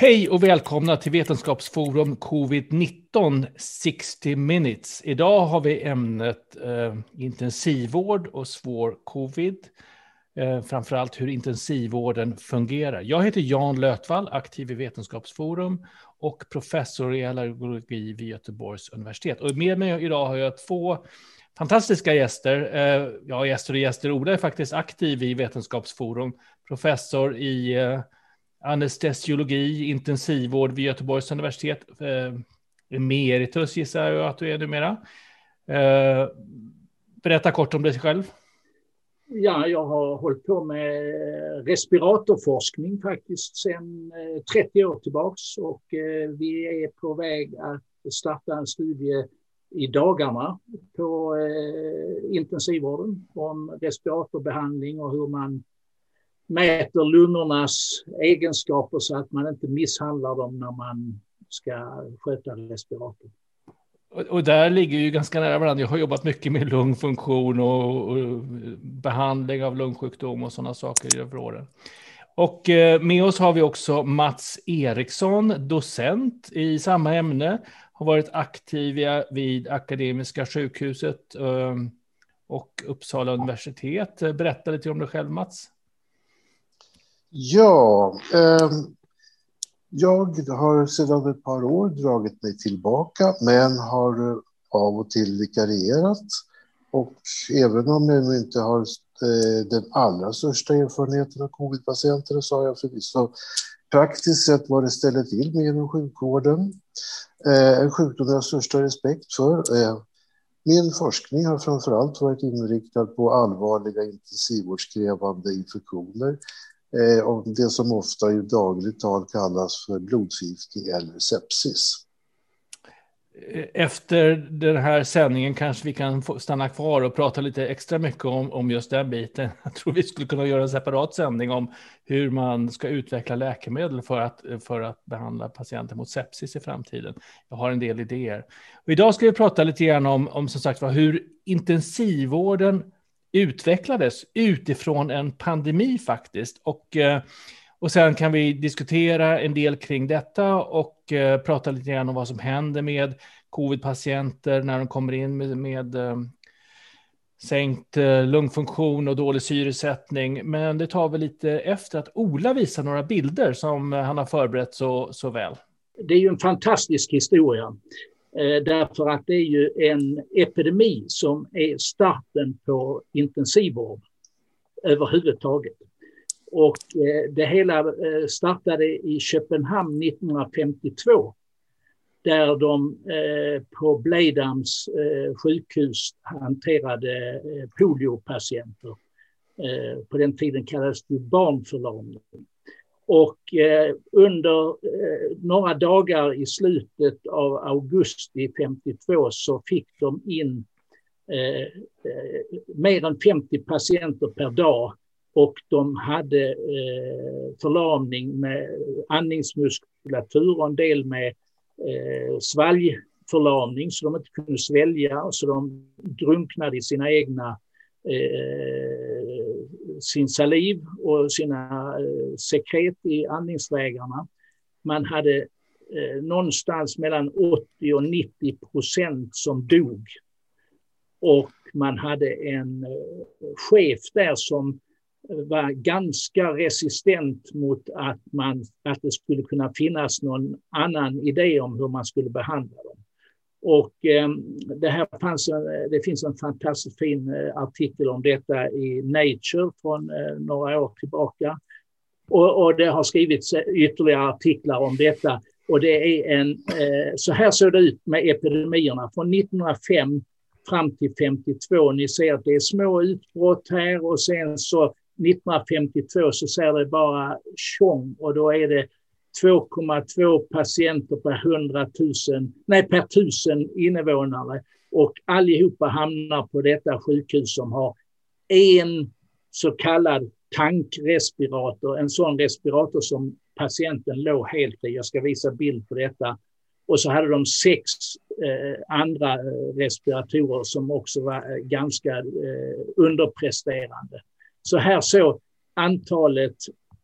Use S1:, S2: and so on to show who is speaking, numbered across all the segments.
S1: Hej och välkomna till Vetenskapsforum Covid-19 60 minutes. Idag har vi ämnet eh, intensivvård och svår covid. Eh, framförallt hur intensivvården fungerar. Jag heter Jan Lötvall, aktiv i Vetenskapsforum och professor i allergologi vid Göteborgs universitet. Och med mig idag har jag två fantastiska gäster. Eh, ja, gäster och gäster. Ola är faktiskt aktiv i Vetenskapsforum, professor i eh, anestesiologi, intensivvård vid Göteborgs universitet. Eh, emeritus gissar jag att du är numera. Eh, berätta kort om dig själv.
S2: Ja, jag har hållit på med respiratorforskning faktiskt sedan eh, 30 år tillbaks och eh, vi är på väg att starta en studie i dagarna på eh, intensivvården om respiratorbehandling och hur man mäter lungornas egenskaper så att man inte misshandlar dem när man ska sköta respiratorn.
S1: Och, där ligger ju ganska nära varandra. Jag har jobbat mycket med lungfunktion och, och behandling av lungsjukdom och sådana saker över åren. Och eh, med oss har vi också Mats Eriksson, docent i samma ämne, har varit aktiv vid Akademiska sjukhuset eh, och Uppsala universitet. Berätta lite om dig själv, Mats.
S3: Ja, eh, jag har sedan ett par år dragit mig tillbaka, men har eh, av och till vikarierat. Och även om jag nu inte har eh, den allra största erfarenheten av covidpatienter så har jag förvisso praktiskt sett vad det ställer till med inom sjukvården. Eh, en sjukdom jag har största respekt för. Eh, min forskning har framför allt varit inriktad på allvarliga intensivvårdskrävande infektioner eh, det som ofta i dagligt tal kallas för blodförgiftning eller sepsis.
S1: Eh, efter den här sändningen kanske vi kan stanna kvar och prata lite extra mycket om, om just den biten. Jag tror vi skulle kunna göra en separat sändning om hur man ska utveckla läkemedel för att, för att behandla patienter mot sepsis i framtiden. Jag har en del idéer. Och idag ska vi prata lite grann om, om som sagt hur intensivvården utvecklades utifrån en pandemi faktiskt. Och, eh, och sen kan vi diskutera en del kring detta och eh, prata lite grann om vad som händer med covid-patienter när de kommer in med, med eh, sänkt lungfunktion och dålig syresättning. Men det tar vi lite efter att Ola visar några bilder som han har förberett så, så väl.
S2: Det är ju en fantastisk historia. Eh, därför att det är ju en epidemi som är starten på intensivvård överhuvudtaget. Och eh, det hela eh, startade i Köpenhamn 1952 där de på Bladams sjukhus hanterade poliopatienter. På den tiden kallades det barnförlamning. Och eh, under eh, några dagar i slutet av augusti 52 så fick de in eh, eh mer än 50 patienter per dag. Och de hade eh, förlamning med andningsmuskulatur och en del med eh, svalgförlamning så de inte kunde svälja. Så de drunknade i sina egna sin saliv och sina eh, sekret i andningsvägarna. Man hade eh, någonstans mellan 80 och 90 procent som dog. Och man hade en eh, chef där som var ganska resistent mot att, man, att det skulle kunna finnas någon annan idé om hur man skulle behandla dem. Och eh, det, här fanns, det finns en fantastiskt fin eh, artikel om detta i Nature från eh, några år tillbaka. Och, och, det har skrivits eh, ytterligare artiklar om detta. Och det är en, eh, så här såg det ut med epidemierna från 1905 fram till 52. Ni ser att det är små utbrott här och sen så 1952 så ser det bara tjong och då är det 2,2 patienter per 100 000, nej per 1000 invånare och allihopa hamnar på detta sjukhus som har en så kallad tankrespirator, en sån respirator som patienten låg helt i. Jag ska visa bild på detta. Och så hade de sex eh, andra eh, respiratorer som också var eh, ganska eh, underpresterande. Så här så antalet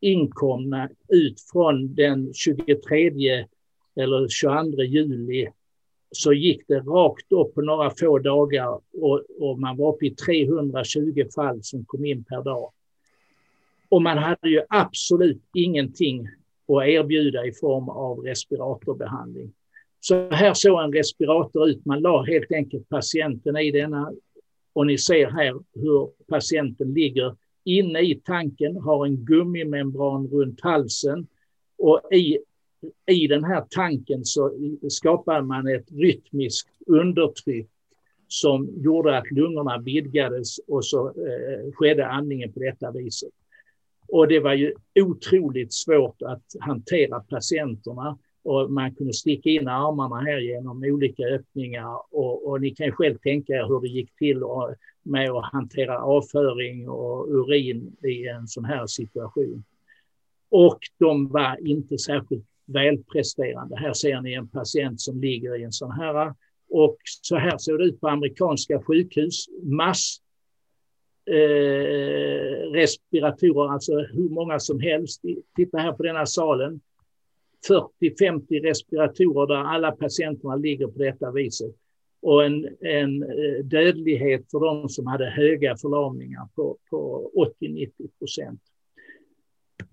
S2: inkomna ut från den 23 eller 22 juli så gick det rakt upp på några få dagar och, och, man var uppe i 320 fall som kom in per dag. Och man hade ju absolut ingenting att erbjuda i form av respiratorbehandling. Så här såg en respirator ut. Man la helt enkelt patienten i denna och ni ser här hur patienten ligger inne i tanken, har en gummimembran runt halsen. Och i, i den här tanken så skapade man ett rytmiskt undertryck som gjorde att lungorna vidgades och så eh, skedde andningen på detta viset. Och det var ju otroligt svårt att hantera patienterna. Och man kunde sticka in armarna här genom olika öppningar. Och, och ni kan ju själv tänka er hur det gick till med att hantera avföring och urin i en sån här situation. Och de var inte särskilt välpresterande. Här ser ni en patient som ligger i en sån här och så här ser det ut på amerikanska sjukhus. Mass eh, respiratorer, alltså hur många som helst. Titta här på denna salen. 40-50 respiratorer där alla patienterna ligger på detta viset. Och en, en eh, dödlighet för de som hade höga förlamningar på, på 80-90 procent.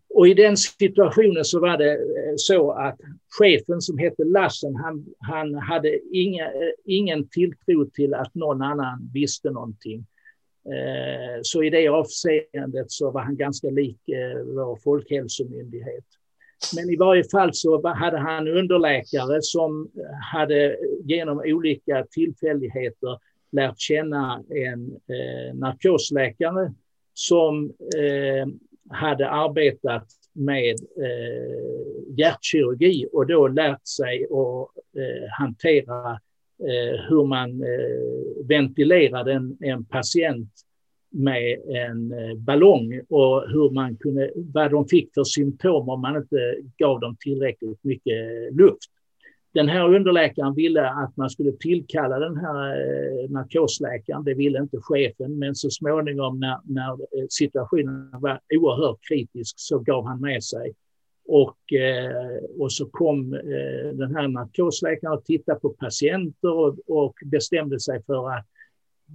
S2: Och i den situationen så var det eh, så att chefen som hette Lassen, han, han hade inga, eh, ingen tilltro till att någon annan visste någonting. Så i det avseendet så var han ganska lik vår folkhälsomyndighet. Men i varje fall så hade han underläkare som eh, hade genom olika tillfälligheter lärt känna en eh, narkosläkare som eh, hade arbetat med eh, hjärtkirurgi och då lärt sig att eh, hantera eh, hur man eh, ventilerade en, en patient med en eh, ballong och hur man kunde, vad de fick för symptom om man inte gav dem tillräckligt mycket luft. Den här underläkaren ville att man skulle tillkalla den här eh, narkosläkaren. Det ville inte chefen, men så småningom när, när eh, situationen var oerhört kritisk så gav han med sig. Och, och så kom den här narkosläkaren och tittade på patienter och, och bestämde sig för att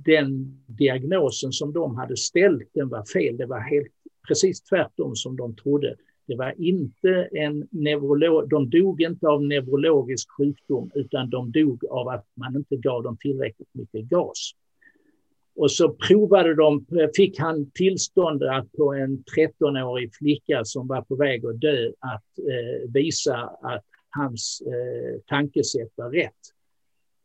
S2: den diagnosen som de hade ställt, den var fel. Det var helt precis tvärtom som de trodde. Det var inte en neurolog, de dog inte av neurologisk sjukdom utan de dog av att man inte gav dem tillräckligt mycket gas. Och så provade de, fick han tillstånd att på en 13-årig flicka som var på väg att dö att eh, visa att hans eh, tankesätt var rätt.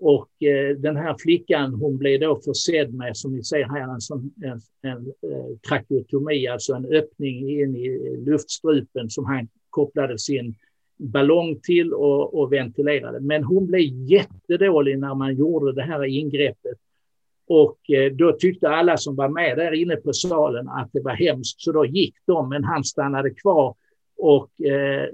S2: Och eh, den här flickan hon blev då försedd med, som ni ser här, en, sån, en, en eh, trakeotomi, alltså en öppning in i luftstrupen som han kopplade sin ballong till och, och ventilerade. Men hon blev jättedålig när man gjorde det här ingreppet. Och eh, då tyckte alla som var med där inne på salen att det var hemskt, så då gick de, men han stannade kvar och eh,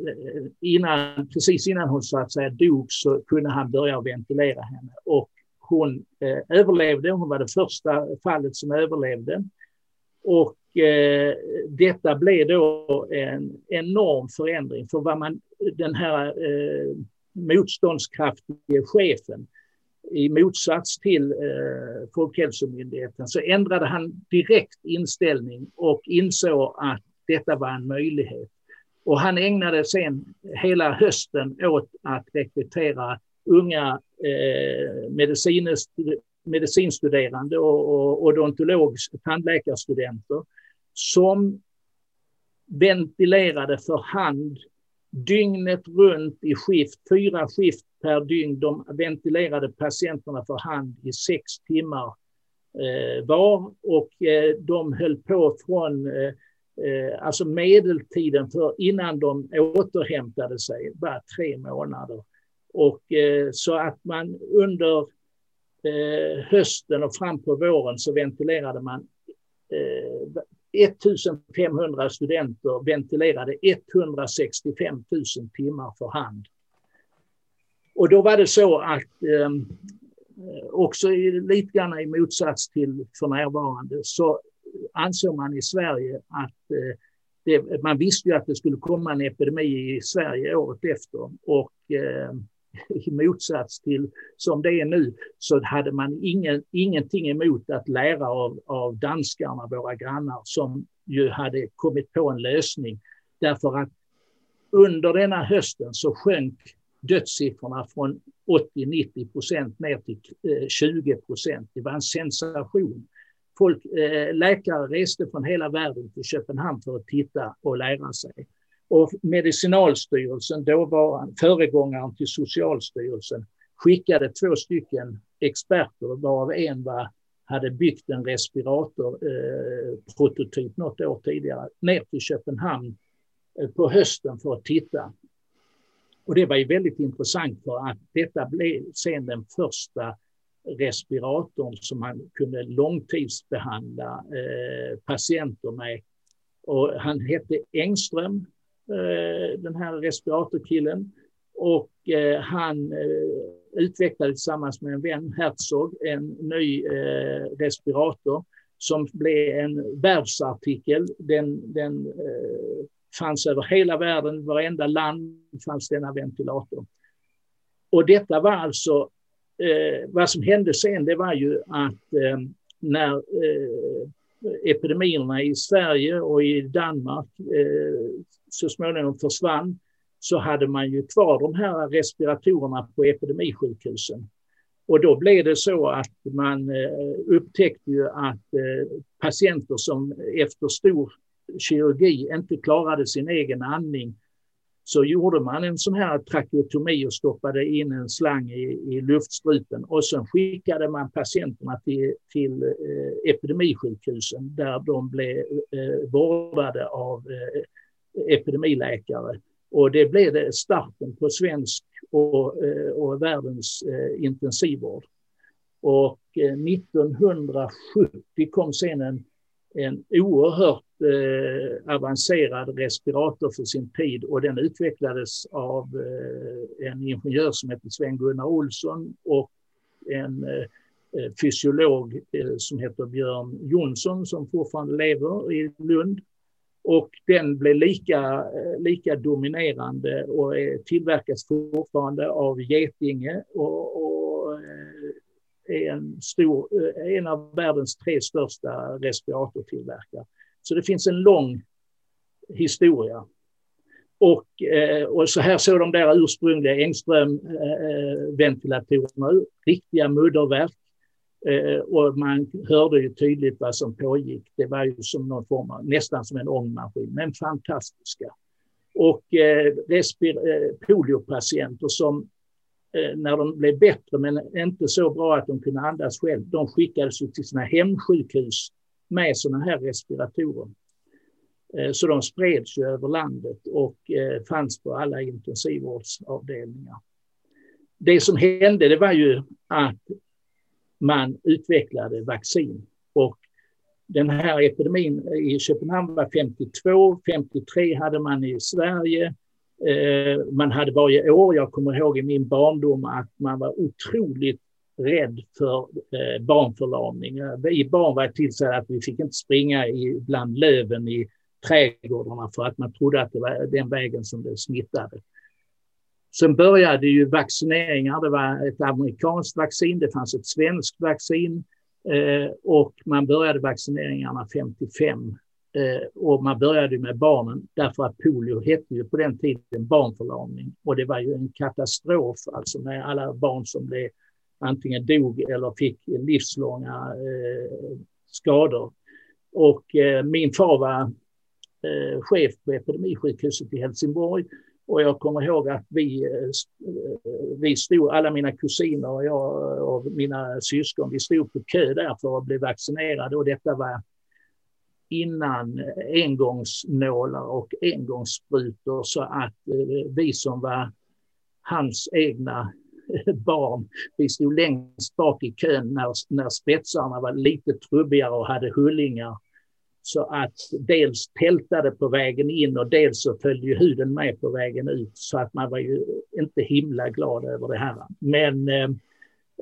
S2: innan, precis innan hon så att säga dog så kunde han börja ventilera henne. Och hon eh, överlevde, hon var det första fallet som överlevde. Och eh, detta blev då en enorm förändring för vad man, den här eh, motståndskraftige chefen, i motsats till eh, Folkhälsomyndigheten, så ändrade han direkt inställning och insåg att detta var en möjlighet. Och han ägnade sen hela hösten åt att rekrytera unga eh, medicinstuderande och, och odontolog tandläkarstudenter som ventilerade för hand dygnet runt i skift, fyra skift per dygn. De ventilerade patienterna för hand i sex timmar eh, var och eh, de höll på från eh, Eh, alltså medeltiden för innan de återhämtade sig var tre månader. Och eh, så att man under eh, hösten och fram på våren så ventilerade man eh, 1500 studenter ventilerade 165 000 timmar för hand. Och då var det så att eh, också lite grann i motsats till för närvarande så ansåg man i Sverige att eh, det, man visste ju att det skulle komma en epidemi i Sverige året efter och eh, i motsats till som det är nu så hade man ingen, ingenting emot att lära av, av danskarna, våra grannar, som ju hade kommit på en lösning. Därför att under denna hösten så sjönk dödssiffrorna från 80-90 procent ner till eh, 20 procent. Det var en sensation. Folk, eh, läkare reste från hela världen till Köpenhamn för att titta och lära sig. Och Medicinalstyrelsen, då var föregångaren till Socialstyrelsen, skickade två stycken experter, varav en var, hade byggt en respiratorprototyp eh, något år tidigare, ner till Köpenhamn eh, på hösten för att titta. Och det var ju väldigt intressant för att detta blev sen den första respiratorn som han kunde långtidsbehandla eh, patienter med. Och han hette Engström, eh, den här respiratorkillen. Och eh, han eh, utvecklade tillsammans med en vän, Herzog, en ny eh, respirator som blev en världsartikel. Den, den eh, fanns över hela världen, varenda land fanns denna ventilator. Och detta var alltså eh, vad som hände sen det var ju att eh, när eh, epidemierna i Sverige och i Danmark eh, så småningom försvann så hade man ju kvar de här respiratorerna på epidemisjukhusen. Och då blev det så att man eh, upptäckte ju att eh, patienter som efter stor kirurgi inte klarade sin egen andning så gjorde man en sån här trakeotomi och stoppade in en slang i, i luftstrupen och sen skickade man patienterna till, till eh, epidemisjukhusen där de blev eh, vårdade av eh, epidemiläkare. Och det blev starten på svensk och, eh, och världens eh, intensivvård. Och eh, 1970 kom sen en, en oerhört eh, avancerad respirator för sin tid och den utvecklades av eh, en ingenjör som heter Sven-Gunnar Olsson och en eh, eh fysiolog eh, som heter Björn Jonsson som fortfarande lever i Lund. Och den blev lika, eh, lika dominerande och eh, tillverkas fortfarande av Getinge och, och eh, är en, stor, eh, en av världens tre största respiratortillverkare. Så det finns en lång historia. Och, eh, och så här såg de där ursprungliga Engström-ventilatorerna eh, ut, riktiga mudderverk. Och man hörde ju tydligt vad som pågick. Det var ju som någon form av, nästan som en ångmaskin, men fantastiska. Och eh, poliopatienter som Eh, när de blev bättre men inte så bra att de kunde andas själv, de skickades till sina hemsjukhus med sådana här respiratorer. Eh, så de spreds ju över landet och eh, fanns på alla intensivvårdsavdelningar. Det som hände det var ju att man utvecklade vaccin. Och den här epidemin i Köpenhamn var 52, 53 hade man i Sverige. Eh, man hade varje år, jag kommer ihåg i min barndom att man var otroligt rädd för eh, barnförlamning. Vi barn var tillsagda att vi fick inte springa i, bland löven i trädgårdarna för att man trodde att det var den vägen som det smittade. Sen började ju vaccineringar. Det var ett amerikanskt vaccin, det fanns ett svenskt vaccin eh, och man började vaccineringarna 55. Eh, och man började med barnen därför att polio hette ju på den tiden barnförlamning. Och det var ju en katastrof alltså med alla barn som blev antingen dog eller fick livslånga eh, skador. Och eh, min far var eh, chef på epidemisjukhuset i Helsingborg. Och jag kommer ihåg att vi, eh, vi stod, alla mina kusiner och jag och mina syskon, vi stod på kö där för att bli vaccinerade. Och detta var innan eh, engångsnålar och engångssprutor så att eh, vi som var hans egna eh, barn. Vi stod längst bak i kön när, när spetsarna var lite trubbigare och hade hullingar. Så att dels tältade på vägen in och dels så följde ju huden med på vägen ut. Så att man var ju inte himla glad över det här. Men eh,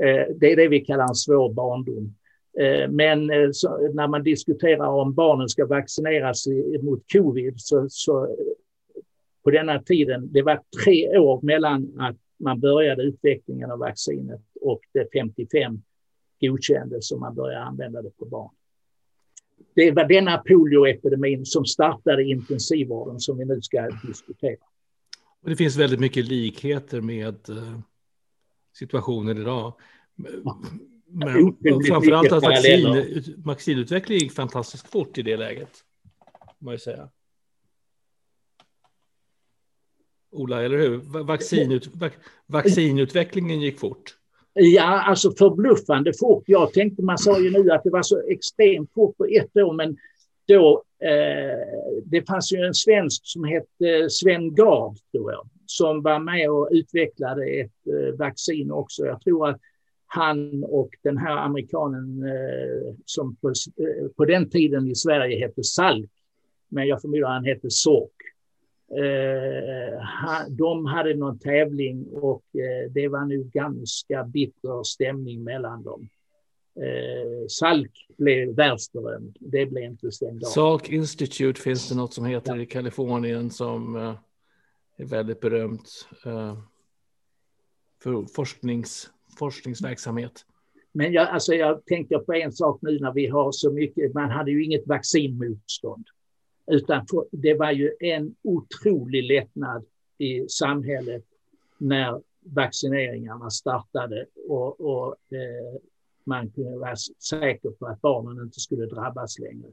S2: eh det är det vi kallar en svår barndom. Eh, men eh, när man diskuterar om barnen ska vaccineras mot covid så, så på denna tiden, det var tre år mellan att man började utvecklingen av vaccinet och det 55 godkändes som man började använda det på barn. Det var denna polioepidemin som startade intensivvården som vi nu ska diskutera.
S1: Och det finns väldigt mycket likheter med eh, situationen idag. Men framförallt att vaccin, vaccinutveckling gick fantastiskt fort i det läget. Man ju säga. Ola, eller hur? Vaccinut, vaccinutvecklingen gick fort.
S2: Ja, alltså förbluffande fort. Jag tänkte, man sa ju nu att det var så extremt fort på ett år, men då, eh, det fanns ju en svensk som hette Sven Gard, tror jag, som var med och utvecklade ett eh, vaccin också. Jag tror att han och den här amerikanen eh, som på, eh, på, den tiden i Sverige hette Salk, men jag förmodar han hette Sork. Eh, de hade någon tävling och eh, det var nu ganska bitter stämning mellan dem. Eh, Salk blev världsberömd. Det blev inte Sten
S1: Salk Institute finns det något som heter ja. i Kalifornien som eh, är väldigt berömt för forsknings, forskningsverksamhet.
S2: Men jag, alltså jag tänker på en sak nu när vi har så mycket, man hade ju inget vaccinmotstånd. Utan det var ju en otrolig lättnad i samhället när vaccineringarna startade och, och eh, man kunde vara säker på att barnen inte skulle drabbas längre.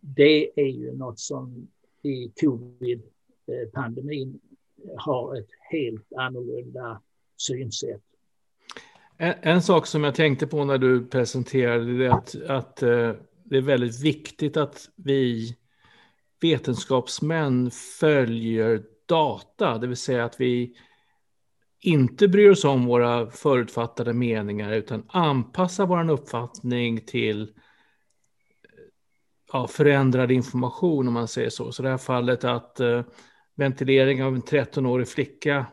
S2: Det är ju något som i covid-pandemin eh, har ett helt annorlunda synsätt.
S1: En, en, sak som jag tänkte på när du presenterade det är att, att eh, det är väldigt viktigt att vi vetenskapsmän följer data, det vill säga att vi inte bryr oss om våra förutfattade meningar utan anpassar vår uppfattning till ja, förändrad information om man säger så. Så i det här fallet att eh, ventilering av en 13-årig flicka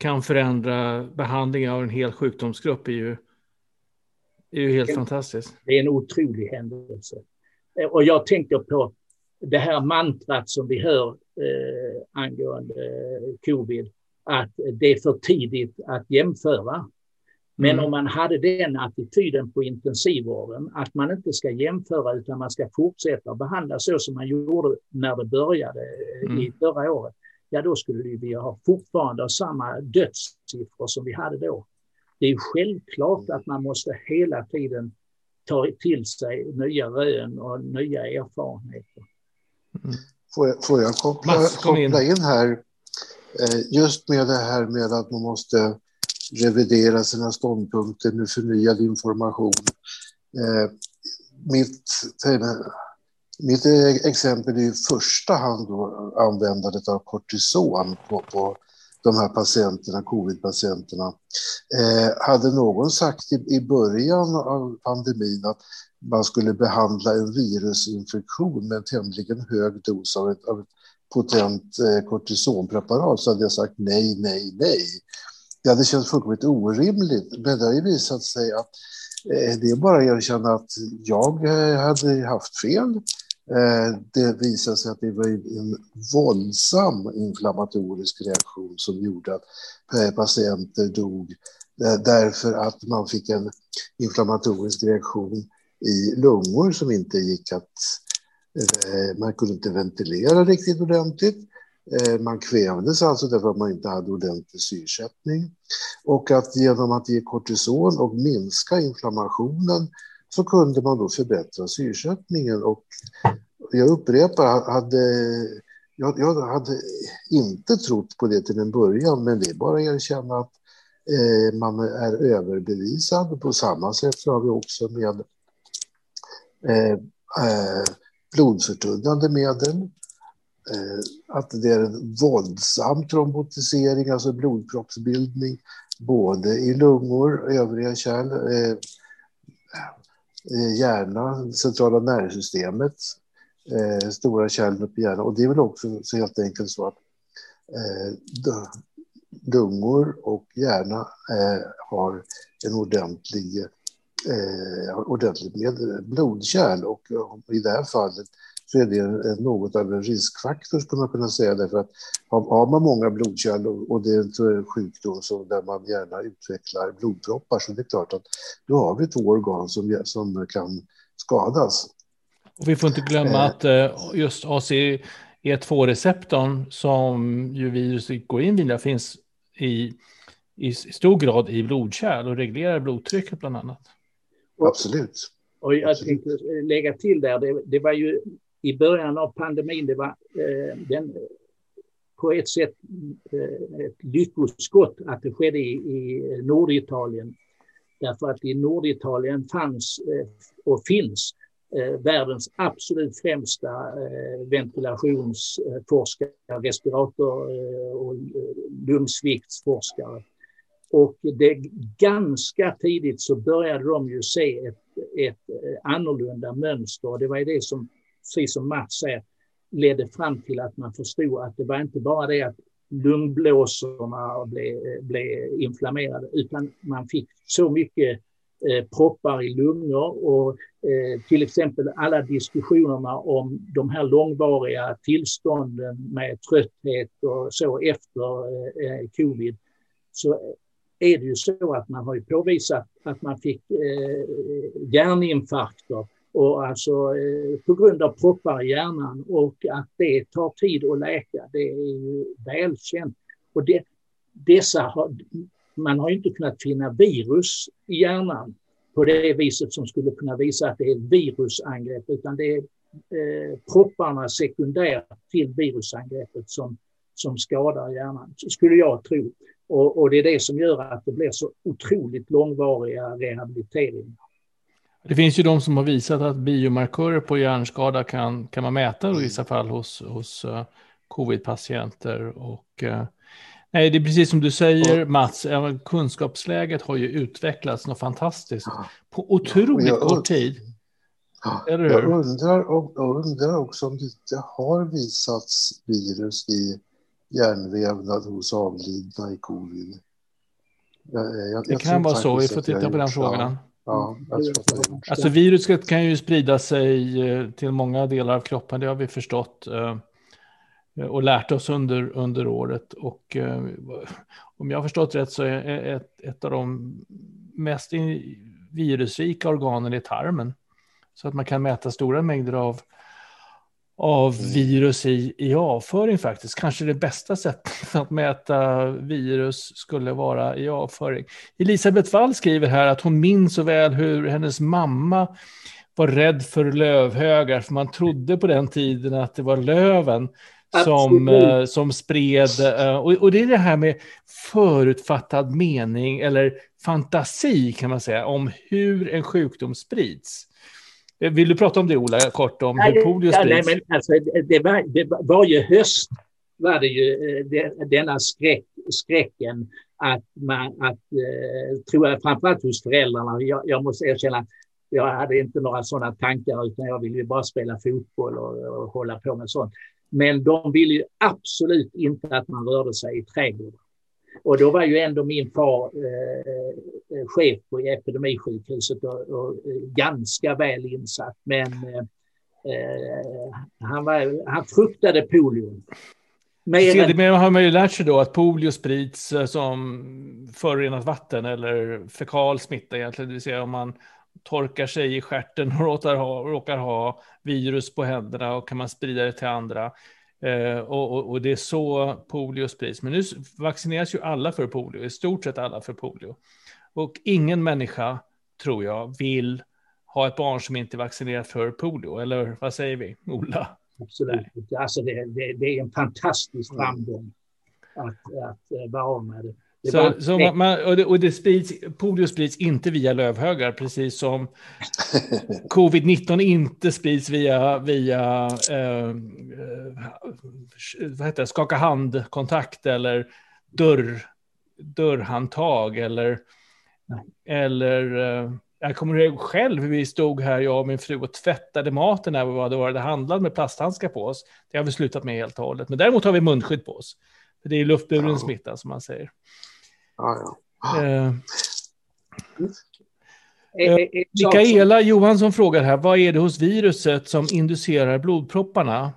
S1: kan förändra behandlingen av en hel sjukdomsgrupp är ju, är ju helt fantastiskt.
S2: Det är en otrolig händelse. Och jag tänker på det här mantrat som vi hör eh, angående covid, att det är för tidigt att jämföra. Men mm. om man hade den attityden på intensivvården, att man inte ska jämföra utan man ska fortsätta behandla så som man gjorde när det började mm. i förra året, ja då skulle vi ha fortfarande samma dödssiffror som vi hade då. Det är självklart att man måste hela tiden ta till sig nya rön och nya erfarenheter.
S3: Mm. Får, jag, får jag koppla, koppla in här, eh, just med det här med att man måste revidera sina ståndpunkter med förnyad information. Eh, mitt, mitt exempel är i första hand då användandet av kortison på, på de här patienterna, covid-patienterna. Eh, hade någon sagt i, i början av pandemin att man skulle behandla en virusinfektion med en tämligen hög dos av ett, av ett potent eh, kortisonpreparat så hade jag sagt nej, nej, nej. Det hade känts fullkomligt orimligt, men det har ju visat sig att eh, det är bara att erkänna att jag eh, hade haft fel. Eh, det visade sig att det var en våldsam inflammatorisk reaktion som gjorde att eh, patienter dog eh, därför att man fick en inflammatorisk reaktion i lungor som inte gick att... Man kunde inte ventilera riktigt ordentligt. Man kvävdes alltså därför att man inte hade ordentlig syresättning. Och att genom att ge kortison och minska inflammationen så kunde man då förbättra syrsättningen. Och jag upprepar, hade, jag, jag hade inte trott på det till en början, men det är bara att erkänna att eh, man är överbevisad. På samma sätt så har vi också med eh, eh, blodförtunnande medel. Eh, att det är en våldsam trombotisering, alltså blodproppsbildning, både i lungor, övriga kärl, eh, hjärna, centrala nervsystemet, eh, stora kärlen upp i hjärnan. Och det är väl också så helt enkelt så att eh, lungor och hjärna eh, har en ordentlig eh, ordentligt med blodkärl och i det här fallet så är det något av en riskfaktor skulle man kunna säga därför att har man många blodkärl och det är en sjukdom som där man gärna utvecklar blodproppar så det är klart att då har vi två organ som, som kan skadas.
S1: Och vi får inte glömma eh. att eh, just ACE2-receptorn som ju viruset går in via finns i, i stor grad i blodkärl och reglerar blodtrycket bland annat.
S3: Absolut.
S2: Och jag tänkte lägga till där, det, det var ju i början av pandemin, det var eh, den, på ett sätt eh, ett lyckoskott att det skedde i, i Norditalien. Därför att i Norditalien fanns eh, och finns eh, världens absolut främsta eh, ventilationsforskare, respirator eh, och lungsviktsforskare. Och det, ganska tidigt så började de ju se ett, ett eh, annorlunda mönster. Och Det var ju det som precis som Mats säger, ledde fram till att man förstod att det var inte bara det att lungblåsorna blev, blev inflammerade, utan man fick så mycket eh, proppar i lungor och eh, till exempel alla diskussionerna om de här långvariga tillstånden med trötthet och så efter eh, eh covid, så är det ju så att man har ju påvisat att man fick eh, hjärninfarkter och alltså eh, på grund av proppar i hjärnan och att det tar tid att läka, det är ju välkänt. Och det, dessa har, man har inte kunnat finna virus i hjärnan på det viset som skulle kunna visa att det är ett virusangrepp, utan det är eh, propparna sekundärt till virusangreppet som, som skadar hjärnan, skulle jag tro. Och, och det är det som gör att det blir så otroligt långvariga rehabiliteringar.
S1: Det finns ju de som har visat att biomarkörer på hjärnskada kan, kan man mäta i vissa fall hos, hos uh, covid-patienter. Och, uh, nej, det är precis som du säger Mats, kunskapsläget har ju utvecklats något fantastiskt på otroligt jag, kort tid.
S3: Eller hur? Jag undrar, jag undrar också om det inte har visats virus i hjärnvävnad hos avlidna i covid.
S1: Jag, jag, det kan vara så, vi får titta på den frågan. Ja, alltså viruset kan ju sprida sig eh, till många delar av kroppen, det har vi förstått eh, och lärt oss under, under året. Och eh, om jag har förstått rätt så är ett, ett av de mest virusrika organen i tarmen. Så att man kan mäta stora mängder av av virus i, i avföring faktiskt. Kanske det bästa sättet att mäta virus skulle vara i avföring. Elisabeth Wall skriver här att hon minns så väl hur hennes mamma var rädd för lövhögar, för man trodde på den tiden att det var löven som, eh, som spred. Eh, och, och, det är det här med förutfattad mening eller fantasi kan man säga om hur en sjukdom sprids. Eh, vill du prata om det, Ola, kort om hur polio sprids? Ja, nej, men
S2: alltså, det var, det, varje höst var det ju eh, det, denna skräck, skräcken att man, att, eh, tror jag, framförallt hos föräldrarna, jag, jag måste erkänna jag hade inte några sådana tankar utan jag ville ju bara spela fotboll och, och hålla på med sånt. Men de ville ju absolut inte att man rörde sig i trädgården. Och då var ju ändå min far eh, eh, chef på epidemisjukhuset och, och ganska väl insatt. Men eh, han, var, han fruktade polio.
S1: Mer än... har man ju lärt sig då att polio sprids eh, som förorenat vatten eller fekal smitta egentligen, det vill säga om man torkar sig i skärten och råkar ha, råkar ha virus på händerna och kan man sprida det till andra. Eh, och, och, och, det är så polio sprids. Men nu vaccineras ju alla för polio, i stort sett alla för polio. Och ingen människa, tror jag, vill ha ett barn som inte är vaccinerat för polio. Eller vad säger vi, Ola?
S2: Absolut. Alltså det, det, det, är en fantastisk framgång att, att eh, vara med det.
S1: Så, så man, och, det, och det sprids, polio sprids inte via lövhögar, precis som covid-19 inte sprids via, via eh, vad heter det, skaka hand-kontakt eller dörr, dörrhandtag eller, eller eh, jag kommer ihåg själv hur vi stod här, jag och min fru, och tvättade maten när vi hade varit handlat med plasthandskar på oss. Det har vi slutat med helt och hållet. Men däremot har vi munskydd på oss. För det är luftburen smitta som man säger.
S3: Ja, ja. Eh,
S1: Eh, Mikaela Johansson frågar här, vad är det hos viruset som inducerar blodpropparna?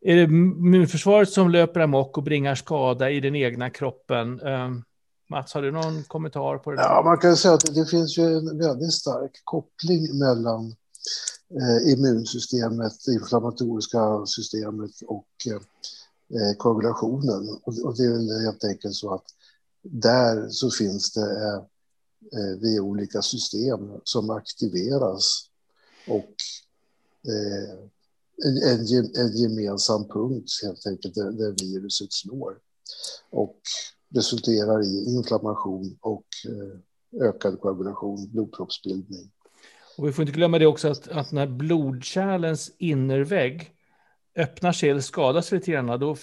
S1: Är det immunförsvaret som löper amok och bringar skada i den egna kroppen? Eh, Mats, har du någon kommentar på det? Där?
S3: Ja, man kan säga att det finns ju en väldigt stark koppling mellan eh, immunsystemet, det inflammatoriska systemet och eh, koagulationen. Och, och, det är helt enkelt så att där så finns det eh, eh, via olika system som aktiveras och eh, en, en, en gemensam punkt helt enkelt där, där viruset slår och resulterar i inflammation och eh, ökad koagulation, blodproppsbildning.
S1: Och vi får inte glömma det också att, att när blodkärlens innervägg öppnar sig eller skadas lite grann, då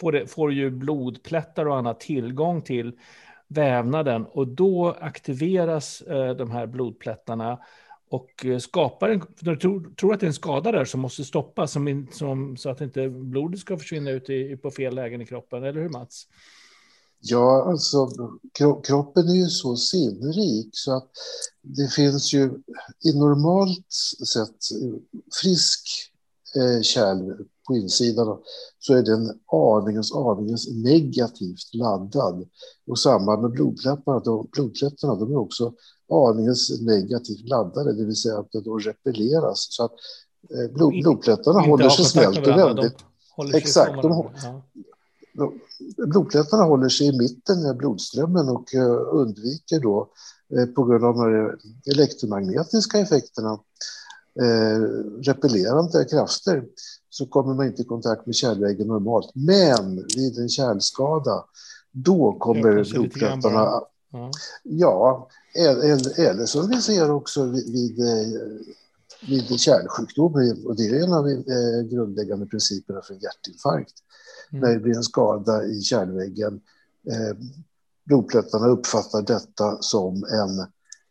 S1: får, det, får ju blodplättar och annat tillgång till vävnaden och då aktiveras eh, de här blodplättarna och eh, skapar en, när du tror, tror, att det är en skada där som måste stoppas som, som, så att inte blodet ska försvinna ut i, på fel lägen i kroppen, eller hur Mats?
S3: Ja, alltså kroppen är ju så sinnrik så att det finns ju i normalt sett frisk eh, kärl på insidan så är den aningens, aningens negativt laddad. Och samma med blodplättarna, de, de är också aningens negativt laddade, det vill säga att de repelleras. Så att eh, blod, blodplättarna håller sig snällt och väldigt... Exakt. De, blodplättarna håller sig i mitten av blodströmmen och uh, undviker då uh, på grund av de elektromagnetiska effekterna uh, repellerande krafter så kommer man inte i kontakt med kärlväggen normalt. Men vid en kärlskada, då kommer blodplättarna... Ja, ja eller, eller som vi ser också vid, vid, eh, vid kärlsjukdom, och det är en av de eh, grundläggande principerna för hjärtinfarkt. Mm. När det blir en skada i kärlväggen, eh, blodplättarna uppfattar detta som en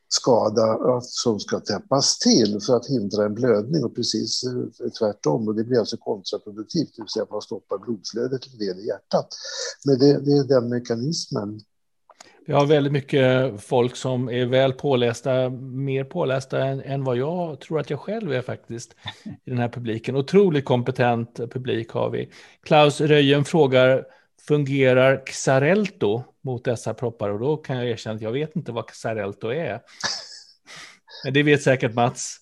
S3: skada som ska täppas till för att hindra en blödning och precis eh, tvärtom. Och det blir alltså kontraproduktivt, det vill säga att man stoppar blodflödet till del i hjärtat. Men det, det är den mekanismen.
S1: Vi har väldigt mycket folk som är väl pålästa, mer pålästa än, än, vad jag tror att jag själv är faktiskt i den här publiken. Otroligt kompetent publik har vi. Klaus Röjen frågar, fungerar Xarelto mot dessa proppar? Och då kan jag erkänna att jag vet inte vad Xarelto är. Men det vet säkert Mats.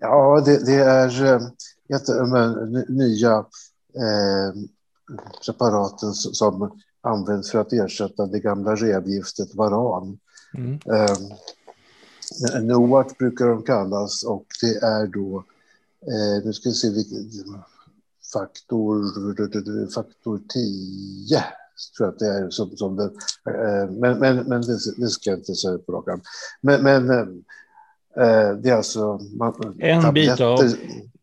S3: Ja, det, det är eh, ett nya eh, preparaten som används för att ersätta det gamla revgiftet varan. Mm. Eh, NOAC brukar de kallas och det är då, eh, nu ska vi se vilken, faktor, faktor 10 tror jag att det är som, som det, eh, men, men, men det, det ska jag inte säga på rak Men, men eh, det är alltså...
S1: Man, en bit av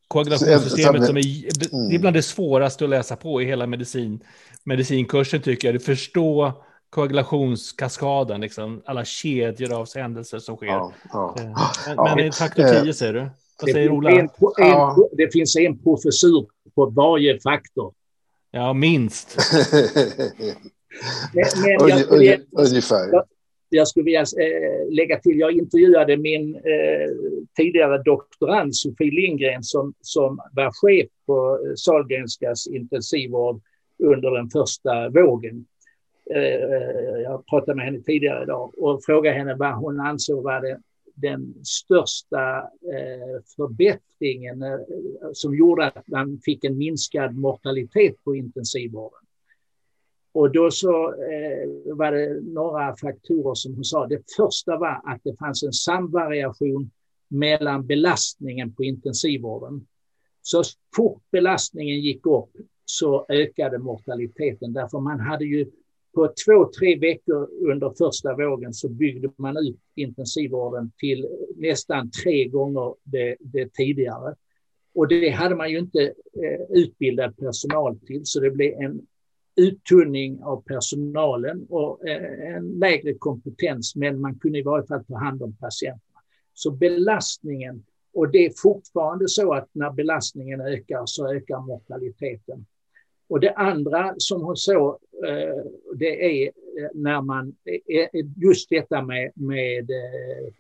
S1: koagulationssystemet som är, mm. det är bland det svåraste att läsa på i hela medicin, medicinkursen tycker jag. Du förstår koagulationskaskaden, liksom, alla kedjor av händelser som sker. Ja, ja. Eh, men, ja, men faktor 10 säger du? Vad säger Ola? En,
S2: en, det finns en professur på varje faktor.
S1: Ja, minst.
S2: men, men jag, skulle, Ungefär. Jag, jag skulle vilja äh, lägga till, jag intervjuade min äh, tidigare doktorand Sofie Lindgren som, som var chef på äh, Sahlgrenskas intensivvård under den första vågen. Jag pratade med henne tidigare idag och frågade henne vad hon ansåg var det den största eh, förbättringen eh, som gjorde att man fick en minskad mortalitet på intensivvården. Och då så eh, var det några faktorer som hon sa. Det första var att det fanns en samvariation mellan belastningen på intensivvården. Så fort belastningen gick upp så ökade mortaliteten därför man hade ju på två, tre veckor under första vågen så byggde man ut intensivvården till nästan tre gånger det, det tidigare. Och det hade man ju inte eh, utbildad personal till, så det blev en uttunning av personalen och eh, en lägre kompetens, men man kunde i varje fall ta hand om patienterna. Så belastningen, och det är fortfarande så att när belastningen ökar så ökar mortaliteten. Och det andra som hon såg, Eh, det är eh, när man, eh, just detta med, med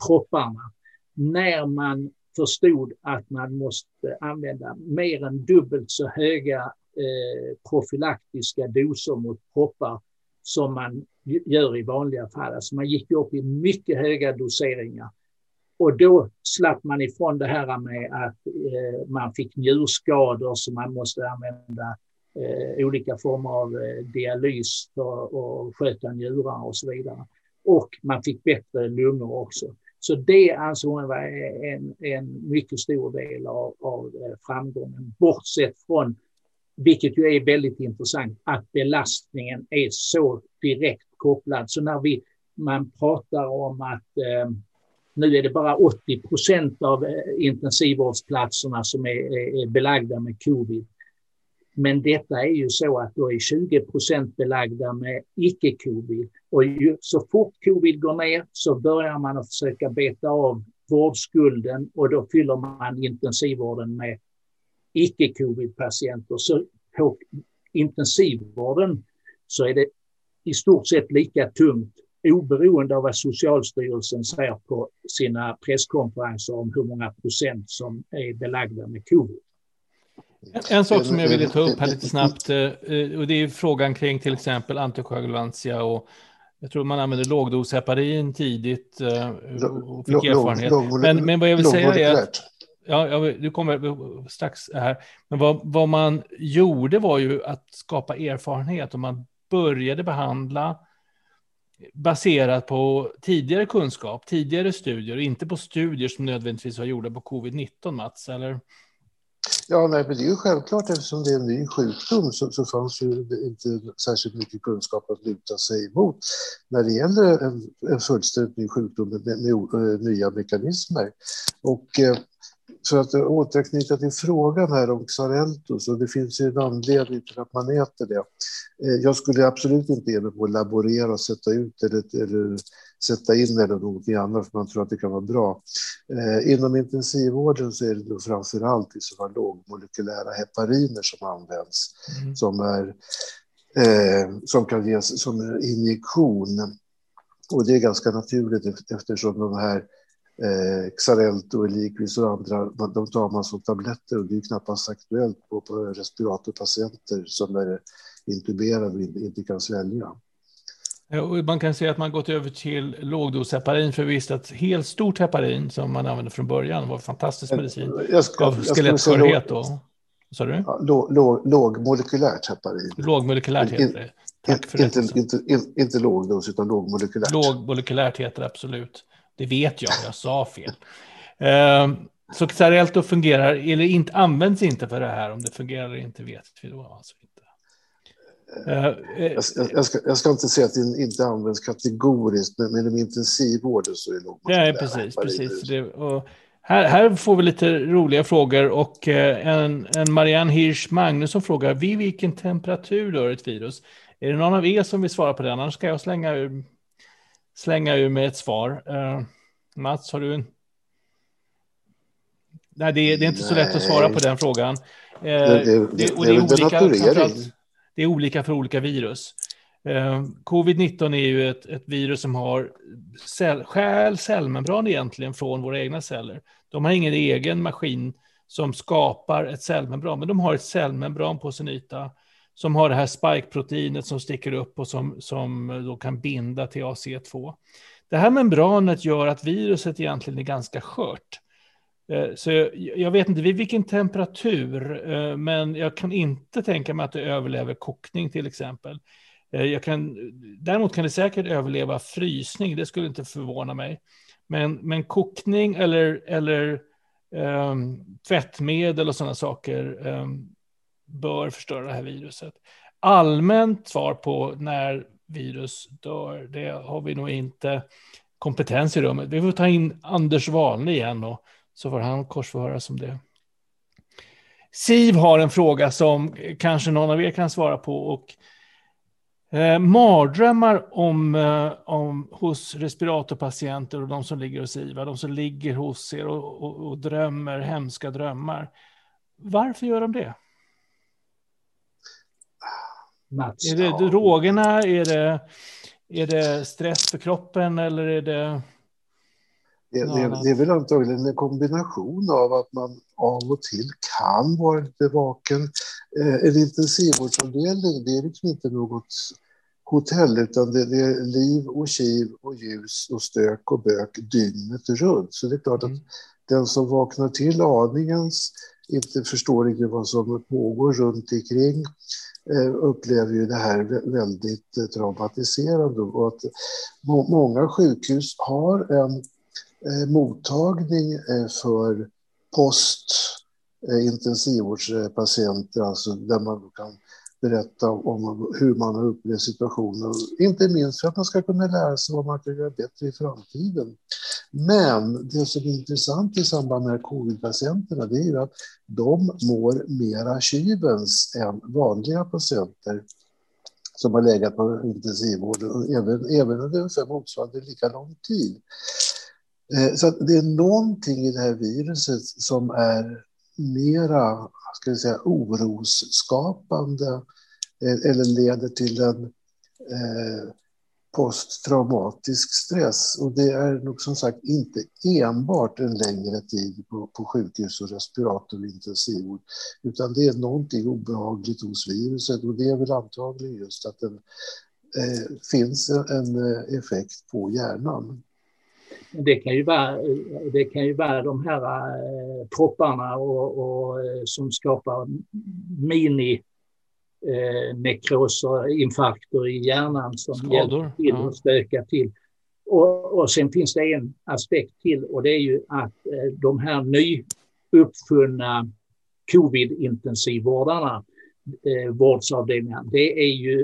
S2: propparna, när man förstod att man måste använda mer än dubbelt så höga profylaktiska doser mot proppar som man gör i vanliga fall. Alltså man gick upp i mycket höga doseringar. Och då slapp man ifrån det här med att man fick njurskador så man måste använda eh, olika former av eh, dialys för att sköta njurar och så vidare. Och man fick bättre lungor också. Så det ansåg hon var en, en mycket stor del av, av eh, framgången. Bortsett från, vilket ju är väldigt intressant, att belastningen är så direkt kopplad. Så när vi, man pratar om att eh, nu är det bara 80 procent av eh, intensivvårdsplatserna som är, är belagda med covid. Men detta är ju så att då är 20 procent belagda med icke-covid. Och ju, så fort covid går ner så börjar man att försöka beta av vårdskulden och då fyller man intensivvården med icke-covid-patienter. Så på intensivvården så är det i stort sett lika tungt oberoende av vad Socialstyrelsen säger på sina presskonferenser om hur många procent som är belagda med covid.
S1: En, sak som jag ville ta upp här lite snabbt, eh, eh, och det är frågan kring till exempel antikoagulantia och jag tror man använde lågdos-heparin tidigt eh, och fick erfarenhet. Men, men vad jag vill säga är att, ja, du kommer strax här, men vad, vad man gjorde var ju att skapa erfarenhet och man började behandla baserat på tidigare kunskap, tidigare studier, inte på studier som nödvändigtvis var gjorda på covid-19, Mats, eller?
S3: Ja, nej, men det är ju självklart eftersom det är en ny sjukdom så, så fanns ju inte särskilt mycket kunskap att luta sig emot när det gäller en, en fullständigt ny sjukdom med, med, med eh, nya mekanismer. Och eh, för att återknyta till frågan här om Xarelto, så det finns ju en anledning till att man äter det. Eh, jag skulle absolut inte ge mig på att laborera och sätta ut eller, eller sätta in eller någonting annat för man tror att det kan vara bra. Eh, inom intensivvården så är det då framför allt i sådana lågmolekylära hepariner som används mm. som, är, eh, som kan ges som injektion. Och det är ganska naturligt eftersom de här eh, Xarelto, Eliquis och andra, de tar man som tabletter och det är knappast aktuellt på, på respiratorpatienter som är intuberade och inte kan svälja.
S1: Man kan säga att man gått över till lågdos-heparin för visst att helt stort heparin som man använde från början var fantastisk medicin. Jag ska, Gav skelettskörhet då. Sa du?
S3: Lågmolekylärt heparin.
S1: Lågmolekylärt heter det.
S3: Tack för inte. Inte, inte, inte lågdos utan lågmolekylärt.
S1: Lågmolekylärt heter det absolut. Det vet jag, jag sa fel. Uh, så Xarelto fungerar, eller inte, används inte för det här. Om det fungerar eller inte vet vi då alltså inte.
S3: Uh, jag, jag, ska, jag, ska, inte säga att det inte används kategoriskt, men inom intensivvården så är det nog...
S1: Nej, precis, precis. Det, och här, här, får vi lite roliga frågor och eh, en, en Marianne Hirsch Magnusson frågar vid vilken temperatur dör ett virus? Är det någon av er som vill svara på det? Annars ska jag slänga ur slänga ur med ett svar. Uh, Mats, har du en? Nej, det är, det är inte Nej. så lätt att svara på den frågan. Uh, det, det, det, och det, är olika, det är olika för olika virus. Uh, Covid-19 är ju ett, ett, virus som har cell, stjäl cellmembran egentligen från våra egna celler. De har ingen egen maskin som skapar ett cellmembran, men de har ett cellmembran på sin yta som har det här spike-proteinet som sticker upp och som, som då kan binda till AC2. Det här membranet gör att viruset egentligen är ganska skört. Eh, så jag vet inte vid vilken temperatur, eh, men jag kan inte tänka mig att det överlever kokning till exempel. Eh, jag kan, däremot kan det säkert överleva frysning, det skulle inte förvåna mig. Men, men kokning eller, eller um, tvättmedel och sådana saker, um, bör förstöra det här viruset. Allmänt svar på när virus dör, det har vi nog inte kompetens i rummet. Vi får ta in Anders Wahlne igen och så får han korsförhöras om det. Siv har en fråga som kanske någon av er kan svara på. Och, eh, mardrömmar om, eh, om, hos respiratorpatienter och de som ligger hos IVA, de som ligger hos er och, och, och drömmer hemska drömmar. Varför gör de det?
S2: Mats.
S1: Är det drogerna? Är det, Är det stress för kroppen eller är det?
S3: Det, det, det, är väl antagligen en kombination av att man av och till kan vara lite vaken. Eh, en intensivvårdsavdelning, det är liksom inte något hotell utan det, det, är liv och kiv och ljus och stök och bök dygnet runt. Så det är klart mm. att den som vaknar till aningens inte förstår riktigt vad som pågår runt omkring Eh, upplever ju det här väldigt eh, traumatiserande. Och att många sjukhus har en eh, mottagning för post intensivvårdspatienter, alltså där man kan berätta om hur man har upplevt situationen. Inte minst för att man ska kunna lära sig vad man kan göra bättre i framtiden. Men det som är intressant i samband med covid-patienterna det är ju att de mår mera kyvens än vanliga patienter som har legat på intensivvården även, även under ungefär motsvarande lika lång tid. Eh, så det är någonting i det här viruset som är mera ska jag säga, orosskapande eh, eller leder till en eh, posttraumatisk stress. Och det är nog som sagt inte enbart en längre tid på, på sjukhus och respirator och intensivvård, utan det är någonting obehagligt hos viruset och det är väl antagligen just att det eh, finns en, en eh, effekt på hjärnan.
S2: Det kan ju vara, det kan ju vara de här eh, propparna och, och, eh, som skapar mini eh, nekroser, infarkter i hjärnan som Skador, hjälper till ja. att stöka till. Och, och sen finns det en aspekt till och det är ju att eh, de här nyuppfunna covid-intensivvårdarna, eh, vårdsavdelningar, det är ju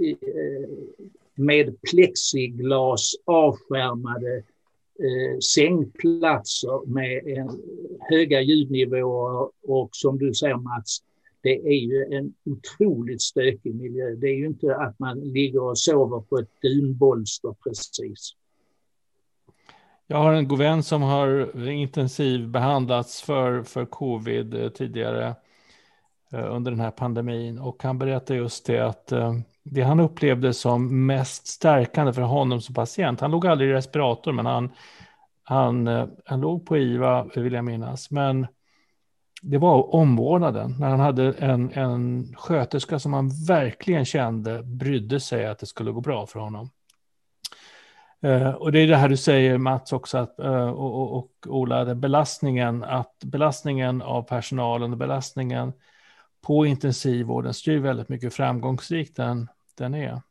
S2: eh, med plexiglas avskärmade eh, sängplatser med en, höga ljudnivåer och som du säger Mats, det är ju en otroligt stökig miljö. Det är ju inte att man ligger och sover på ett dunbolster precis.
S1: Jag har en god vän som har intensivbehandlats för, för covid eh, tidigare eh, Eh, under den här pandemin. Och han berättar just det att eh, det han upplevde som mest stärkande för honom som patient, han låg aldrig i respirator, men han, han, eh, han låg på IVA, vill jag minnas, men det var omvårdnaden, när han hade en, en sköterska som han verkligen kände brydde sig att det skulle gå bra för honom. Uh, och det är det här du säger Mats också, att, uh, och, och, och, Ola, belastningen, att belastningen av personalen och belastningen på intensivvården styr väldigt mycket framgångsrikt den, den är.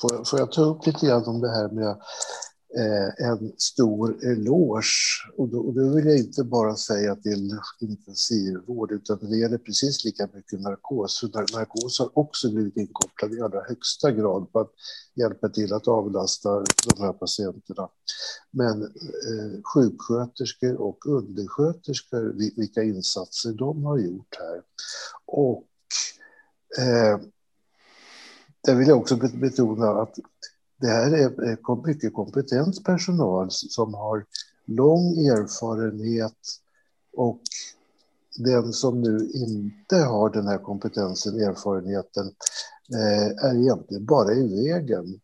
S3: Får, får jag ta upp lite grann om det här med Eh, en stor eloge. Och då, och då, vill jag inte bara säga till intensivvård, utan det gäller precis lika mycket narkos. För narkos har också blivit inkopplad i allra högsta grad på att hjälpa till att avlasta de här patienterna. Men eh, sjuksköterskor och undersköterskor, vilka insatser de har gjort här. Och eh, där vill jag också betona att det här är mycket kompetent personal som har lång erfarenhet och den som nu inte har den här kompetensen, erfarenheten, eh, är egentligen bara i vägen.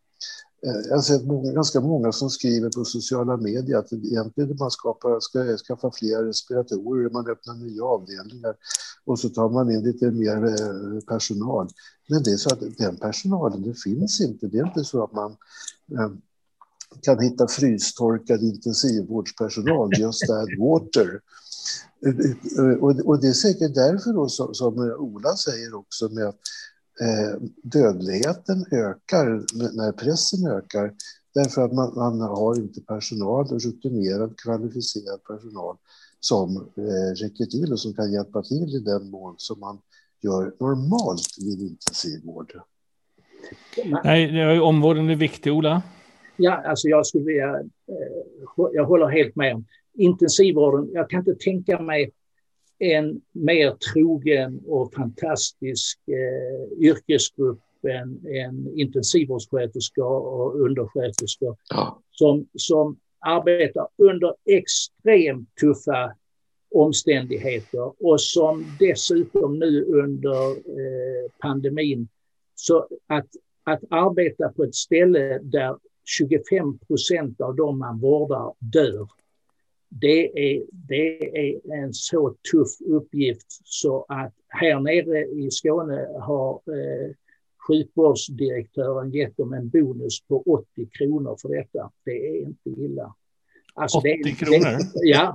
S3: Eh, jag har sett många, ganska många som skriver på sociala medier att egentligen man skapar, ska skaffa fler respiratorer, man öppnar nya avdelningar och så tar man in lite mer eh, personal. Men det är så att den personalen, det finns inte. Det är inte så att man eh, kan hitta frystorkad intensivvårdspersonal, just add water. Och det är säkert därför då, som Ola säger också med att dödligheten ökar när pressen ökar därför att man, man har inte personal, rutinerad, kvalificerad personal som eh, räcker till och som kan hjälpa till i den mån som man gör normalt vid intensivvård.
S1: Nej, omvårdnaden är viktig, Ola.
S2: Ja, alltså jag skulle vilja... Eh, jag håller helt med om intensivvården. Jag kan inte tänka mig en mer trogen och fantastisk eh, yrkesgrupp än, än intensivvårdssköterskor och undersköterskor ja. som, som arbetar under extremt tuffa omständigheter och som dessutom nu under eh, pandemin så att att arbeta på ett ställe där 25 procent av de man vårdar dör. Det är, det är en så tuff uppgift så att här nere i Skåne har eh, sjukvårdsdirektören gett dem en bonus på 80 kronor för detta. Det är inte illa.
S1: Alltså 80 det, kronor?
S2: Det, ja,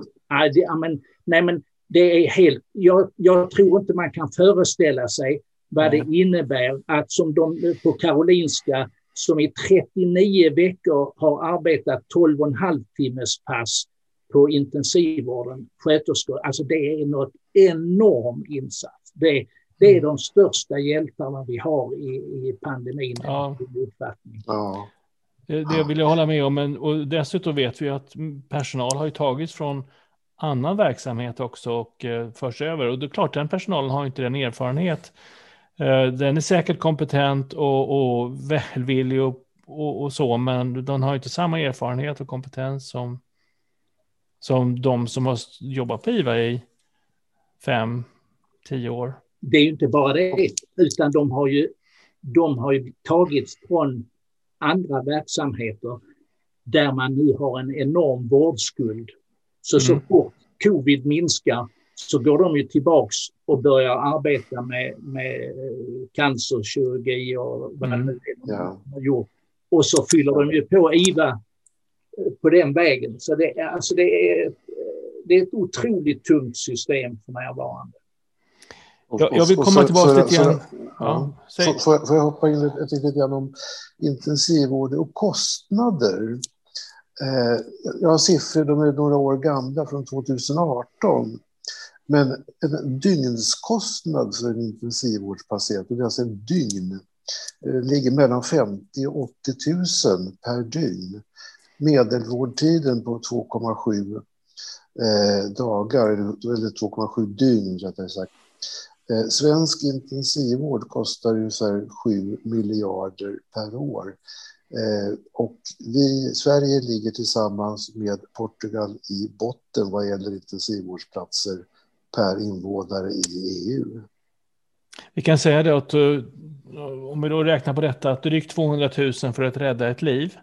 S2: det, men, nej men det är helt, jag, jag tror inte man kan föreställa sig vad det innebär att som de på Karolinska som i 39 veckor har arbetat 12,5 timmes pass på intensivvården, sköterskor, alltså det är något enorm insats. Det, det är de största hjältarna vi har i, i pandemin. Ja.
S3: Ja.
S1: Det vill jag hålla med om, men och dessutom vet vi att personal har ju tagits från annan verksamhet också och eh, förs över. Och det är klart, den personalen har inte den erfarenhet. Eh, den är säkert kompetent och, och välvillig och, och, och, så, men de har inte samma erfarenhet och kompetens som, som de som har jobbat på IVA i fem, tio år.
S2: Det är ju inte bara det, utan de har ju, de har ju tagits från andra verksamheter där man nu har en enorm vårdskuld. Så mm. så fort covid minskar så går de ju tillbaks och börjar arbeta med, med eh, cancerkirurgi och vad mm. det nu är de har gjort. Och så fyller de ju på IVA på den vägen. Så det, alltså det, är, det är ett otroligt tungt system för närvarande.
S1: Jag, jag vill komma tillbaka igen.
S3: Ja, ja. Får, får jag hoppa in lite, lite grann om intensivvård och kostnader? Eh, jag har siffror, de är några år gamla, från 2018. Men en dygnskostnad för en intensivvårdspatient, det är alltså en dygn, eh, ligger mellan 50 och 80 000 per dygn. Medelvårdtiden på 2,7 eh, dagar, eller 2,7 dygn rättare sagt. Eh, svensk intensivvård kostar ungefär 7 miljarder per år. Eh, och vi, Sverige ligger tillsammans med Portugal i botten vad gäller intensivvårdsplatser per invånare i EU.
S1: Vi kan säga det att eh, om vi då räknar på detta att drygt 200 000 för att rädda ett liv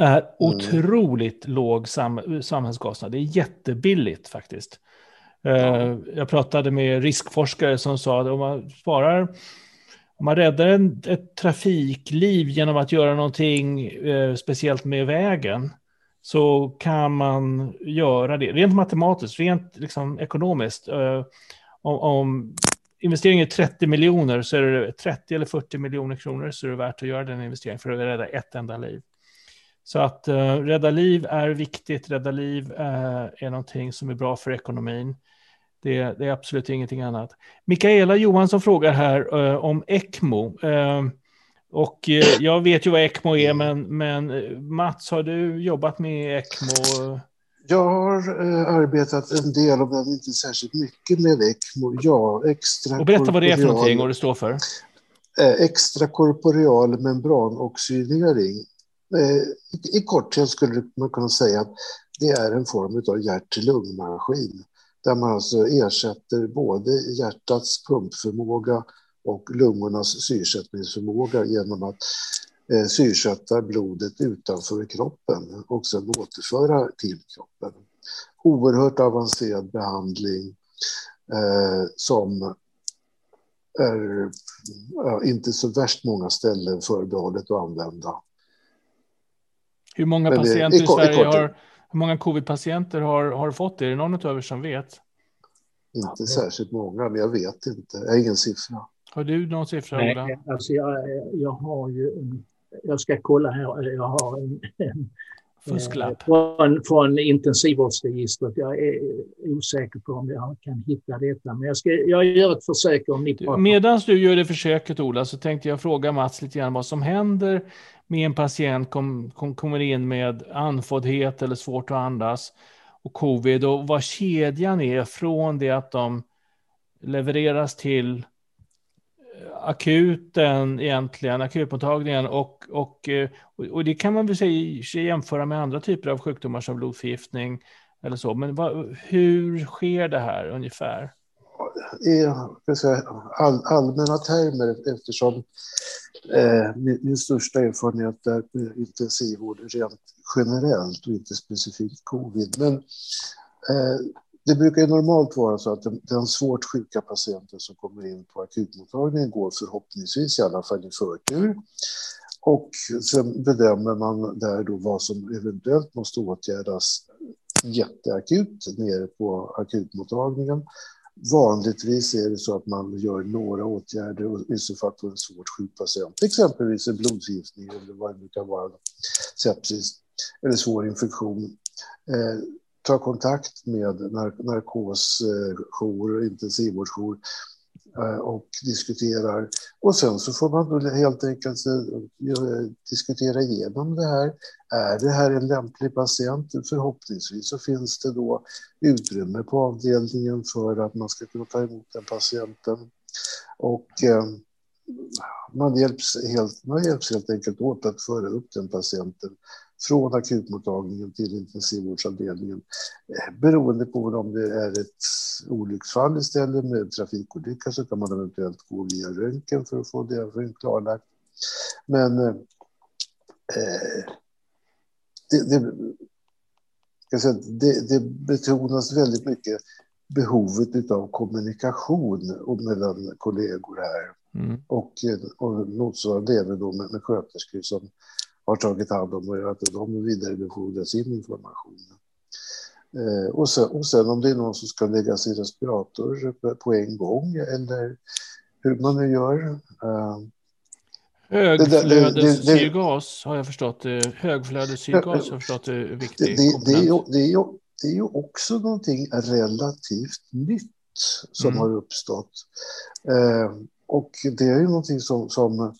S1: är mm. otroligt låg sam samhällskostnad. Det är jättebilligt faktiskt. Ja. Eh, jag pratade med riskforskare som sa att om man sparar om man räddar en, ett trafikliv genom att göra någonting eh, speciellt med vägen så kan man göra det rent matematiskt, rent liksom, ekonomiskt. Eh, om, om investeringen är 30 miljoner så är det 30 eller 40 miljoner kronor så är det värt att göra den investeringen för att rädda ett enda liv. Så att uh, rädda liv är viktigt, rädda liv uh, är någonting som är bra för ekonomin. Det, det, är absolut ingenting annat. Mikaela Johansson frågar här uh, om ECMO. Uh, och uh, jag vet ju vad ECMO är, men, men Mats, har du jobbat med ECMO?
S3: Jag har arbetat en del, men inte särskilt mycket med ECMO. Ja, extra
S1: och berätta vad det är för någonting och vad det står för.
S3: Extrakorporeal membranoxidering. Eh, I, I korthet skulle man kunna säga att det är en form av hjärt-lungmaskin där man alltså ersätter både hjärtats pumpförmåga och lungornas syrsättningsförmåga genom att eh, syrsätta blodet utanför kroppen och sen återföra till kroppen. Oerhört avancerad behandling eh, som är ja, inte så värst många ställen förbehållet att använda.
S1: Hur många patienter i, i, i Sverige har hur många covid-patienter har, har fått det? Är det någon av er som vet?
S3: Inte särskilt många, men jag vet inte. Jag har ingen siffra.
S1: Har du någon siffra?
S2: Nej, alltså jag, jag har ju... Jag ska kolla här. Jag har en, en
S1: Fusklapp.
S2: Från, från intensivvårdsregistret. Jag är osäker på om jag kan hitta detta. Men jag, ska, jag gör ett försök om.
S1: Medan du gör det försöket, Ola, så tänkte jag fråga Mats lite grann vad som händer med en patient som kom, kommer in med andfåddhet eller svårt att andas och covid och vad kedjan är från det att de levereras till akuten egentligen, akutmottagningen och, och, eh, och det kan man väl säga jämföra med andra typer av sjukdomar som blodförgiftning eller så. Men vad, hur sker det här ungefär?
S3: I all, allmänna termer eftersom eh, min, min, största erfarenhet är intensivvård rent generellt och inte specifikt covid. Men eh, det brukar ju normalt vara så att den, den svårt sjuka patienten som kommer in på akutmottagningen går förhoppningsvis i alla fall i förtur. Och sen bedömer man där då vad som eventuellt måste åtgärdas jätteakut nere på akutmottagningen. Vanligtvis är det så att man gör några åtgärder och i så fall på en svårt sjuk patient, exempelvis en blodförgiftning eller vad det nu kan vara, sepsis eller svår infektion. Eh, Ta kontakt med narkosjour, intensivvårdsjour eh, och diskuterar. Och sen så får man helt enkelt eh, diskutera igenom det här. Är det här en lämplig patient? Förhoppningsvis så finns det då utrymme på avdelningen för att man ska kunna ta emot den patienten. Och eh, man hjälps, helt, man hjälps helt enkelt åt att föra upp den patienten från akutmottagningen till intensivvårdsavdelningen. Eh, beroende på om det är ett olycksfall istället med trafikolycka så kan man eventuellt gå via röntgen för att få det klarlagt. Men eh, det, det, det, det betonas väldigt mycket behovet av kommunikation mellan kollegor här. Mm. Och, och motsvarande även då med, med sköterskor som har tagit hand om och att de vidarebefordrar sin information. Eh, och, sen, och sen om det är någon som ska läggas i respirator på en gång eller hur man nu gör.
S1: Eh, Högflödessyrgas har jag förstått. Högflödessyrgas har jag förstått är viktig.
S3: Det, det, är ju, det, är ju, det är ju också någonting relativt nytt som mm. har uppstått. Eh, och det är ju någonting som, som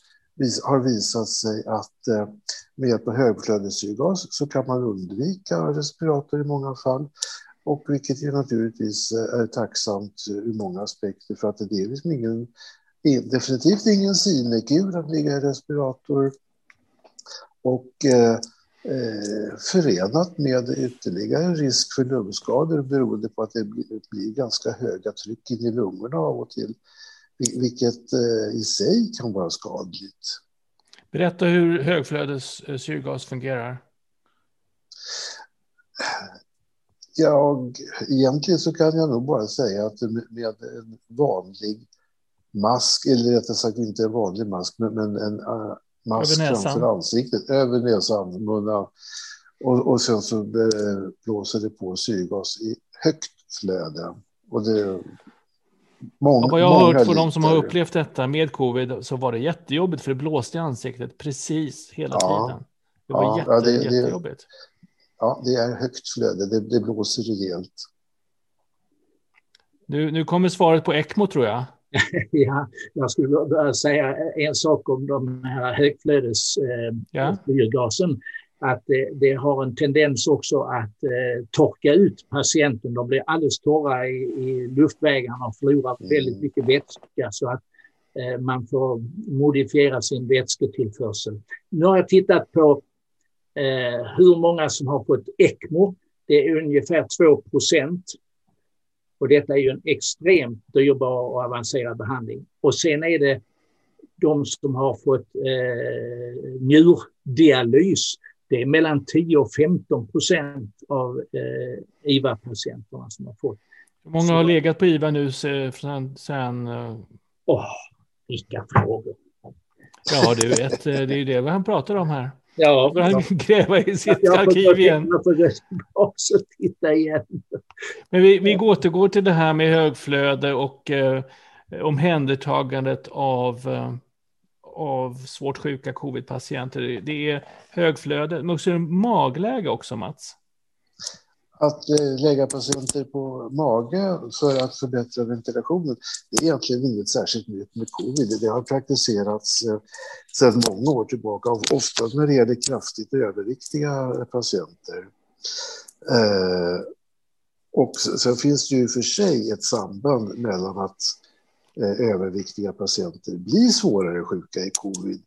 S3: har visat sig att eh, med hjälp av högflödessyrgas så kan man undvika respirator i många fall. Och vilket ju naturligtvis eh, är tacksamt eh, ur många aspekter för att det är liksom ingen, definitivt ingen sinekur att ligga i respirator. Och eh, eh, förenat med ytterligare risk för lungskador beroende på att det blir, blir ganska höga tryck in i lungorna av och till vilket eh, i sig kan vara skadligt.
S1: Berätta hur högflödessyrgas fungerar.
S3: Jag, egentligen så kan jag nog bara säga att med en vanlig mask, eller rättare sagt inte en vanlig mask, men en uh, mask framför ansiktet, över näsan, munnen, och, och sen så blåser det på syrgas i högt flöde. Och det
S1: Många, ja, vad jag har hört från de som har upplevt detta med covid så var det jättejobbigt för det blåste i ansiktet precis hela ja, tiden. Det var ja, jätte, ja, det, jättejobbigt.
S3: ja, det är högt flöde. Det, det blåser rejält.
S1: Nu, nu kommer svaret på ECMO tror jag.
S2: ja, jag skulle börja säga en sak om de här högflödesbiogasen. Eh, ja att det, det, har en tendens också att eh, torka ut patienten. De blir alldeles torra i, i luftvägarna och förlorar mm. väldigt mycket vätska så att eh, man får modifiera sin vätsketillförsel. Nu har jag tittat på eh, hur många som har fått ECMO. Det är ungefär 2 procent. Och detta är ju en extremt dyrbar och avancerad behandling. Och sen är det de som har fått eh, njurdialys det är mellan 10 och 15 procent av eh, IVA-patienterna som har fått.
S1: Hur många har legat på IVA nu sen? sen uh...
S2: oh, vilka frågor.
S1: Ja, du vet, eh, det är ju det han pratar om här.
S2: Ja,
S1: får han gräva i sitt jag arkiv igen.
S2: också titta igen.
S1: Men vi, vi återgår till det här med högflöde och eh, omhändertagandet av eh, av svårt sjuka covidpatienter. Det är högflöde, men också magläge också, Mats.
S3: Att eh, lägga patienter på mage för att förbättra ventilationen, det är egentligen inget särskilt nytt med covid. Det har praktiserats eh, sedan många år tillbaka, ofta när det gäller kraftigt överviktiga patienter. Eh, och sen finns det ju för sig ett samband mellan att överviktiga patienter blir svårare sjuka i covid.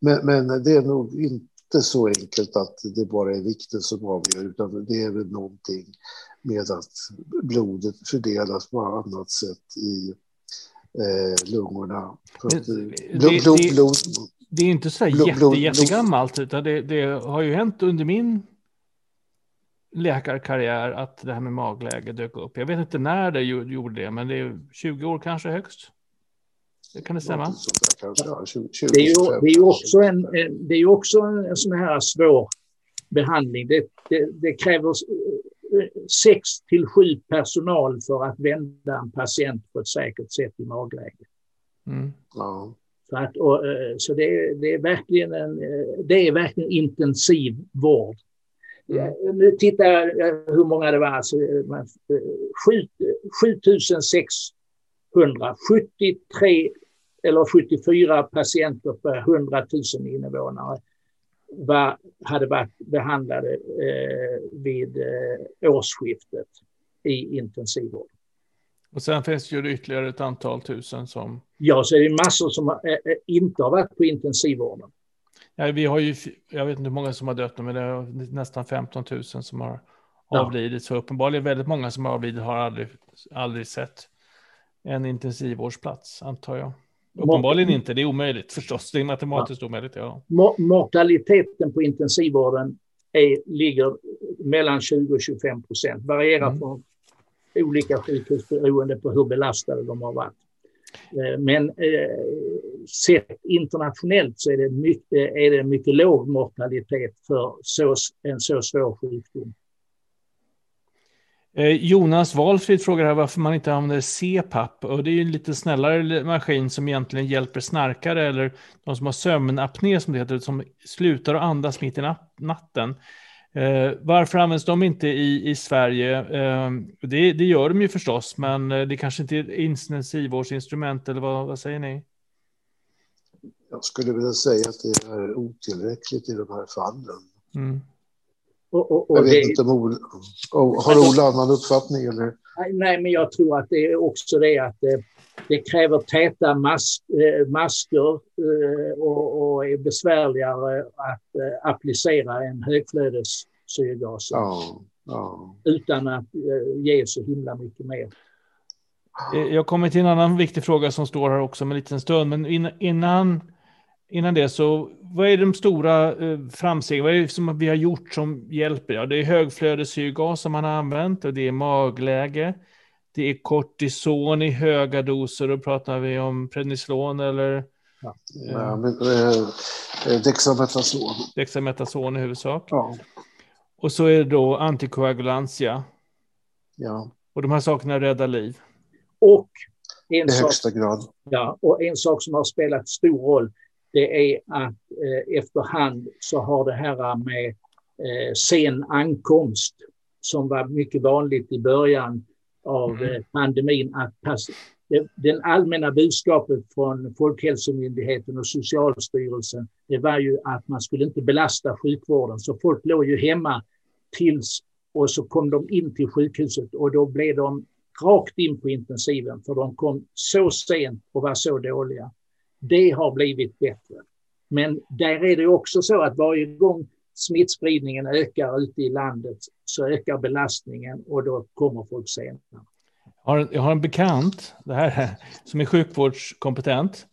S3: Men, men, det är nog inte så enkelt att det bara är vikten som avgör, utan det är väl någonting med att blodet fördelas på annat sätt i eh, lungorna.
S1: Det, blod, blod, blod. det är inte så här jätte, jättegammalt, utan det, det har ju hänt under min läkarkarriär att det här med magläge dök upp. Jag vet inte när det gjo- gjorde det, men det är 20 år kanske högst. Det kan det stämma?
S3: Någonting sånt där kanske, ja, 20, 20,
S2: Det är ju,
S3: 25
S2: det är också en, det är ju också en, sån här svår behandling. Det, det, det kräver sex till sju personal för att vända en patient på ett säkert sätt i magläge.
S1: Mm.
S3: Ja.
S2: Så, att, och, eh, så det, är- det, är verkligen en, eh, det är verkligen intensiv vård. Ja, nu tittar jag eh, hur många det var. Alltså, eh, man, eh, sju- 7600, 73 eller 74 patienter per 100 000 invånare var, hade varit behandlade eh, vid eh, årsskiftet i intensivvård.
S1: Och sen finns det ju ytterligare ett antal tusen som...
S2: Ja, så är det massor som eh, eh, inte har varit på intensivvården.
S1: Ja, vi har ju, jag vet inte hur många som har dött, men det är nästan 15 000 som har
S2: Ja.
S1: avlidit. Så uppenbarligen väldigt många som har avlidit har aldrig, aldrig sett en intensivvårdsplats, antar jag. Uppenbarligen inte, det är omöjligt förstås. Det är matematiskt omöjligt, ja.
S2: Mo- Mortaliteten på intensivvården är, ligger mellan 20 och 25 procent. Varierar
S1: Mm.
S2: från olika sjukhus beroende på hur belastade de har varit. Eh, men eh, sett internationellt så är det mycket, är det mycket låg mortalitet för så, en så svår sjukdom.
S1: Eh, Jonas Walfrid frågar här varför man inte använder CPAP. Och det är ju en lite snällare maskin som egentligen hjälper snarkare eller de som har sömnapné som det heter, som slutar att andas mitt i natten. Eh, varför används de inte i, i Sverige? Eh, det, det gör de ju förstås, men eh, det kanske inte är ett intensivvårdsinstrument, eller vad, vad säger ni?
S3: Jag skulle vilja säga att det är otillräckligt i de här fallen.
S1: Mm.
S2: Och, och, och
S3: Jag vet
S2: det,
S3: inte om Ola, har Ola annan uppfattning eller?
S2: Nej, Nej, men jag tror att det är också det att det, kräver täta mask, eh, masker eh, och, och är besvärligare att eh, applicera än högflödessyrgas
S3: Ja, ja.
S2: utan att ge så himla mycket mer.
S1: Jag kommer till en annan viktig fråga som står här också om en liten stund, men in- innan, innan det så, vad är de stora framstegen? Vad är det som vi har gjort som hjälper? Ja, det är högflödessyrgas som man har använt och det är magläge. Det är kortison i höga doser, då pratar vi om prednisolon eller
S3: ja men, eh, eh, Dexamethason.
S1: dexamethason i huvudsak.
S3: Ja,
S1: Och så är det då antikoagulantia.
S3: ja,
S1: Och de här sakerna räddar liv.
S2: Och en,
S3: i
S2: sak,
S3: högsta grad.
S2: ja, och en sak som har spelat stor roll det är att eh, efterhand så har det här med eh, sen ankomst som var mycket vanligt i början av
S1: Mm.
S2: eh, pandemin. Att pass, det, den allmänna budskapet från Folkhälsomyndigheten och Socialstyrelsen det var ju att man skulle inte belasta sjukvården. Så folk låg ju hemma tills och så kom de in till sjukhuset och då blev de rakt in på intensiven för de kom så sent och var så dåliga. Det har blivit bättre. Men där är det också så att varje gång smittspridningen ökar ute i landet så ökar belastningen och då kommer folk senare.
S1: Jag har, jag har en bekant, det här, som är sjukvårdskompetent,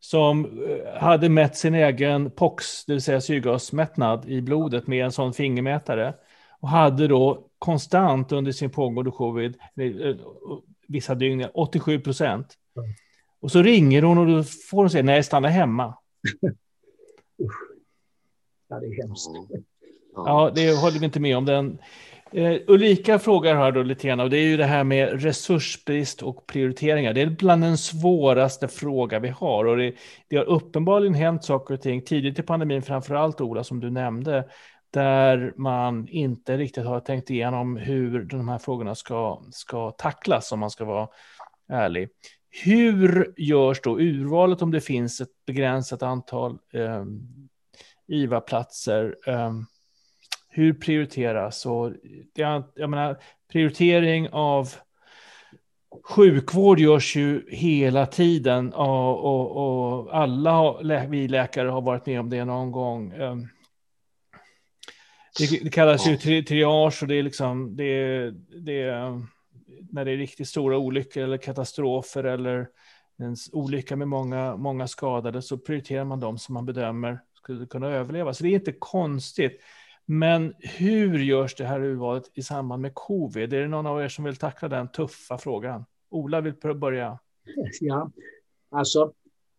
S1: som eh, hade mätt sin egen POX, det vill säga syrgasmättnad i blodet med en sån fingermätare. Och hade då konstant under sin pågående covid, eh, vissa dygn, 87 procent. Och så ringer hon och då får hon säga, nej, stanna hemma.
S2: Ja, det är hemskt.
S1: Ja, det håller vi inte med om. Den. Eh, Ulrika frågar här då lite grann, och det är ju det här med resursbrist och prioriteringar. Det är bland den svåraste fråga vi har. Och det, det har uppenbarligen hänt saker och ting tidigt i pandemin, framför allt Ola, som du nämnde, där man inte riktigt har tänkt igenom hur de här frågorna ska, ska tacklas, om man ska vara ärlig. Hur görs då urvalet om det finns ett begränsat antal eh, IVA-platser? Ehm, hur prioriteras? Och jag, jag menar, prioritering av sjukvård görs ju hela tiden och, och, och alla vi läkare har varit med om det någon gång. Ehm, det, det kallas ju tri, triage och det är liksom det, det, när det är riktigt stora olyckor eller katastrofer eller en olycka med många, många skadade så prioriterar man de som man bedömer skulle kunna överleva. Så det är inte konstigt. Men hur görs det här urvalet i samband med covid? Är det någon av er som vill tackla den tuffa frågan? Ola vill börja.
S2: Ja, alltså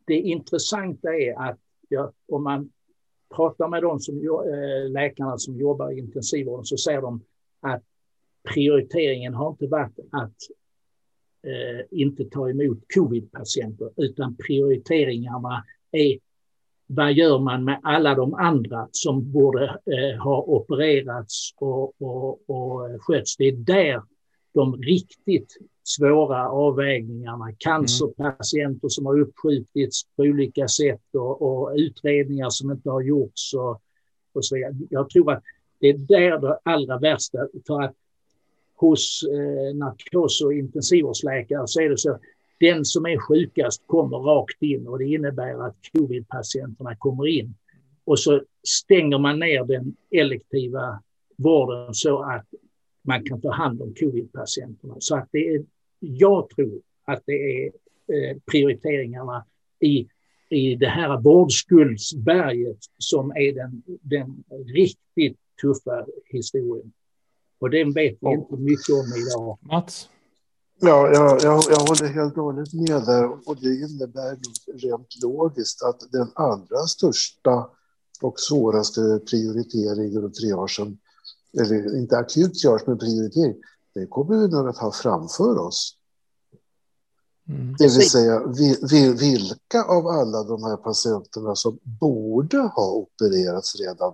S2: det intressanta är att ja, om man pratar med de som, eh, läkarna som jobbar i intensivvården så säger de att prioriteringen har inte varit att eh, inte ta emot covid-patienter utan prioriteringarna är vad gör man med alla de andra som borde eh, ha opererats och, och, och skötts? Det är där de riktigt svåra avvägningarna, cancerpatienter som har uppskjutits på olika sätt och, och utredningar som inte har gjorts och, och så vidare. Jag tror att det är där det allra värsta, för att hos eh, narkos och intensivvårdsläkare så är det så den som är sjukast kommer rakt in och det innebär att covid-patienterna kommer in. Och så stänger man ner den elektiva vården så att man kan ta hand om covid-patienterna. Så att det är, jag tror att det är eh, prioriteringarna i, i det här vårdskuldsberget som är den, den riktigt tuffa historien. Och den vet vi inte mycket om idag.
S1: Mats?
S3: Ja, jag, jag, jag håller helt och hållet med där. Och det innebär rent logiskt att den allra största och svåraste prioriteringen och triagen, eller inte akut triage, men prioritering, det kommer vi nog att ha framför oss. Mm. Det vill säga, vilka av alla de här patienterna som borde ha opererats redan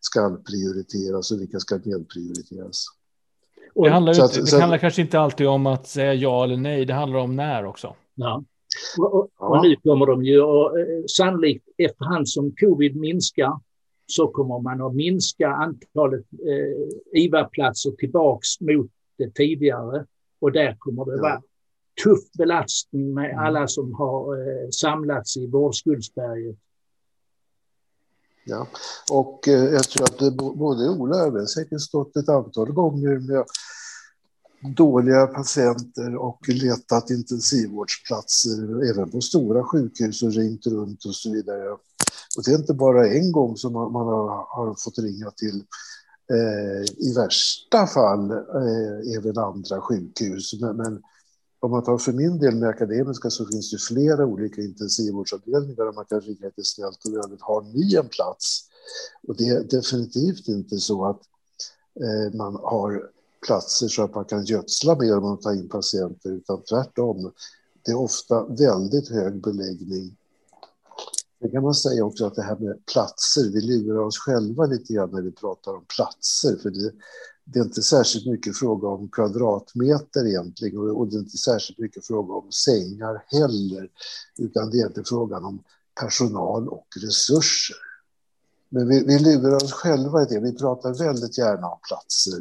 S3: ska prioriteras och vilka ska nedprioriteras.
S1: Det handlar, ju, att, det så, handlar kanske inte alltid om att säga ja eller nej, det handlar om när också.
S2: Ja. Och, och, och nu kommer de ju, och, eh, sannolikt efterhand som covid minskar, så kommer man att minska antalet eh, IVA-platser tillbaks mot det tidigare. Och där kommer det ja. vara tuff belastning med mm. alla som har eh, samlats i vårdskuldsberget.
S3: Ja, och eh, jag tror att både Ola och jag har säkert stått ett antal gånger med dåliga patienter och letat intensivvårdsplatser även på stora sjukhus och ringt runt och så vidare. Och det är inte bara en gång som man, man har, har, fått ringa till eh, i värsta fall eh, även andra sjukhus. Men, men, om man tar för min del med akademiska så finns det flera olika intensivvårdsavdelningar där man kan ringa till snällt och vänligt. Har ni en plats? Och det är definitivt inte så att eh, man har platser så att man kan gödsla mer om man tar in patienter, utan tvärtom. Det är ofta väldigt hög beläggning. Det kan man säga också att det här med platser, vi lurar oss själva lite grann när vi pratar om platser, för det, det är inte särskilt mycket fråga om kvadratmeter egentligen och det är inte särskilt mycket fråga om sängar heller, utan det är inte frågan om personal och resurser. Men vi, vi lurar oss själva i det. Vi pratar väldigt gärna om platser.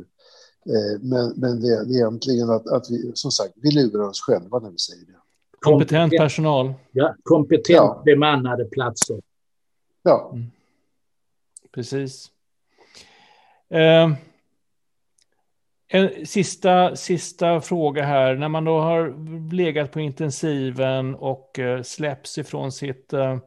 S3: Eh, men, men det är egentligen att, att vi, som sagt, vi lurar oss själva när vi säger det.
S1: Kompetent personal.
S2: Ja, kompetent ja. bemannade platser.
S3: Ja. Mm.
S1: Precis. Eh, en sista, sista fråga här. När man då har legat på intensiven och eh, släpps ifrån sitt eh,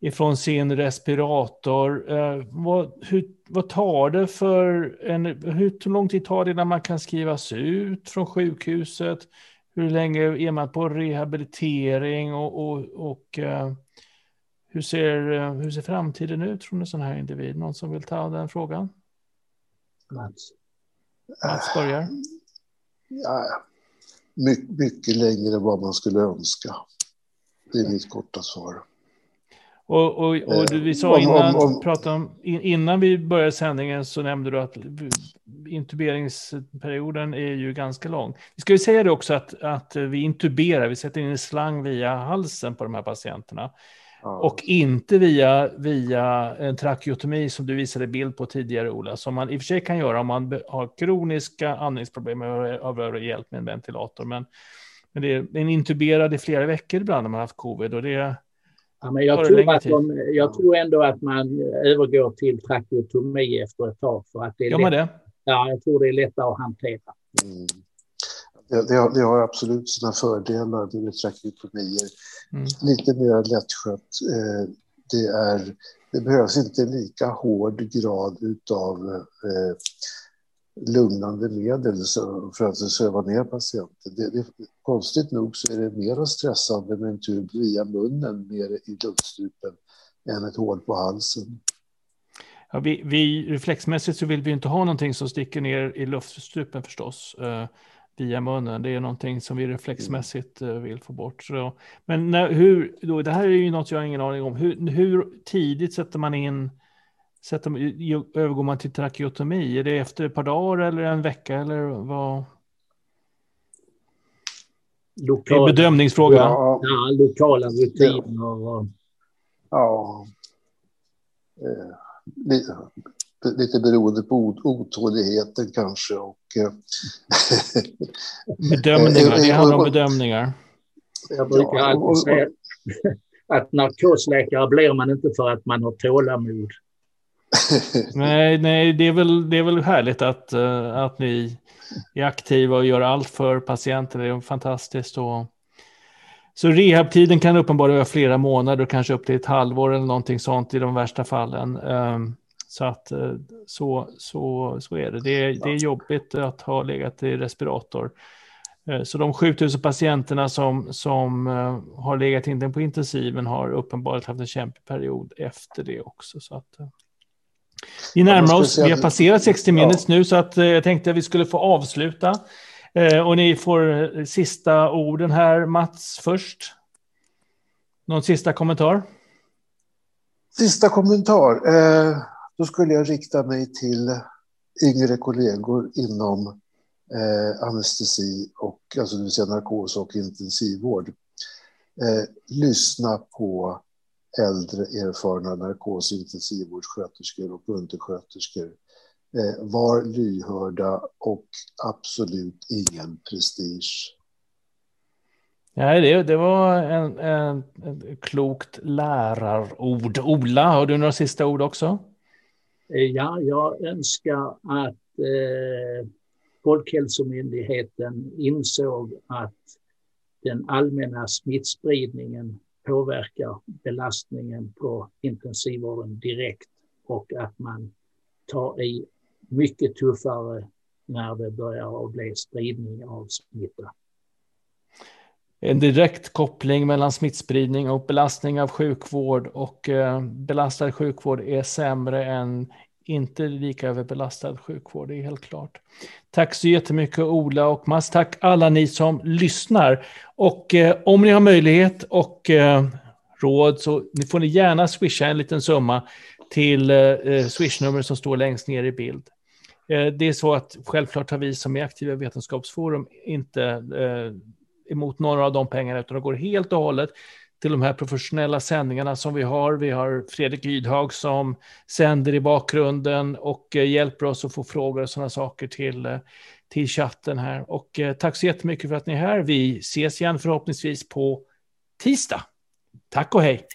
S1: ifrån sin respirator. Eh, vad, hur, vad tar det för en, hur lång tid tar det innan man kan skrivas ut från sjukhuset? Hur länge är man på rehabilitering och, och, och hur, ser, hur ser framtiden ut från en sån här individ? Någon som vill ta den frågan?
S2: Mats.
S1: Mats börjar.
S3: Ja, mycket, mycket längre än vad man skulle önska. Det är mitt korta svar.
S1: Och, och, och du, vi sa innan, om, om, om, innan vi började sändningen så nämnde du att intuberingsperioden är ju ganska lång. Vi ska ju säga det också att, att vi intuberar, vi sätter in en slang via halsen på de här patienterna. Ja. Och inte via, via en trakeotomi som du visade bild på tidigare, Ola, som man i och för sig kan göra om man har kroniska andningsproblem och behöver hjälp med en ventilator. Men, men det är en intuberad i flera veckor ibland när man har haft covid. Och det,
S2: Ja, men jag, tror att de, jag tror ändå att man övergår till trakeotomi efter ett tag. För att det är
S1: Gör man det?
S2: Ja, jag tror det är lättare att hantera.
S3: Mm. Det, har, det har absolut sina fördelar med trakeotomier. Mm. Lite mer lättskött. Eh, det, är, det behövs inte lika hård grad av eh, lugnande medel för att söva ner patienten. Det, det, konstigt nog så är det mer stressande med en tub via munnen ner i luftstrupen än ett hål på halsen.
S1: Ja, vi, vi, reflexmässigt så vill vi inte ha någonting som sticker ner i luftstrupen förstås, eh, via munnen. Det är någonting som vi reflexmässigt eh, vill få bort. Så, men när, hur, då, det här är ju något jag har ingen aning om. Hur, hur tidigt sätter man in, sätter, övergår man till trakeotomi? Är det efter ett par dagar eller en vecka eller vad? Lokala, det är bedömningsfråga. Ja,
S2: ja lokala rutiner. Och...
S3: Ja. Eh lite beroende på otåligheten kanske. Och, eh,
S1: bedömningar, det handlar om bedömningar.
S2: Jag brukar alltid säga att narkosläkare blir man inte för att man har tålamod.
S1: nej, nej det, är väl, det är väl härligt att, att ni är aktiva och gör allt för patienter. Det är fantastiskt. Och... Så rehabtiden kan uppenbarligen vara flera månader, kanske upp till ett halvår eller någonting sånt i de värsta fallen. Um, så att eh, så, så, så är det. Det är, det är jobbigt att ha legat i respirator. Eh, så de 7000 patienterna som, som eh, har legat in på intensiven har uppenbarligen haft en kämpig period efter det också. Så att, vi närmar oss, vi har passerat 60 minutes ja. nu så att jag tänkte att vi skulle få avsluta. Och ni får sista orden här, Mats först. Någon sista kommentar?
S3: Sista kommentar. Eh, då skulle jag rikta mig till yngre kollegor inom eh, anestesi, och, alltså det vill säga narkos och intensivvård. Eh, lyssna på äldre erfarna narkos och intensivvårdssköterskor och undersköterskor. Eh, var lyhörda och absolut ingen prestige.
S1: Nej, det, det var en, en, en klokt lärarord. Ola, har du några sista ord också?
S2: Eh, ja, jag önskar att eh, Folkhälsomyndigheten insåg att den allmänna smittspridningen påverkar belastningen på intensivvården direkt och att man tar i mycket tuffare när det börjar att bli spridning av smitta.
S1: En direkt koppling mellan smittspridning och belastning av sjukvård och eh, belastad sjukvård är sämre än inte lika överbelastad sjukvård, det är helt klart. Tack så jättemycket Ola och Mats. Tack alla ni som lyssnar. Och eh, om ni har möjlighet och eh, råd så ni får ni gärna swisha en liten summa till eh, eh swishnumret som står längst ner i bild. Eh, det är så att självklart har vi som är aktiva i Vetenskapsforum inte eh, emot några av de pengarna utan de går helt och hållet till de här professionella sändningarna som vi har. Vi har Fredrik Ydhag som sänder i bakgrunden och eh, hjälper oss att få frågor och sådana saker till, eh, till chatten här. Och eh, tack så jättemycket för att ni är här. Vi ses igen förhoppningsvis på tisdag. Tack och hej!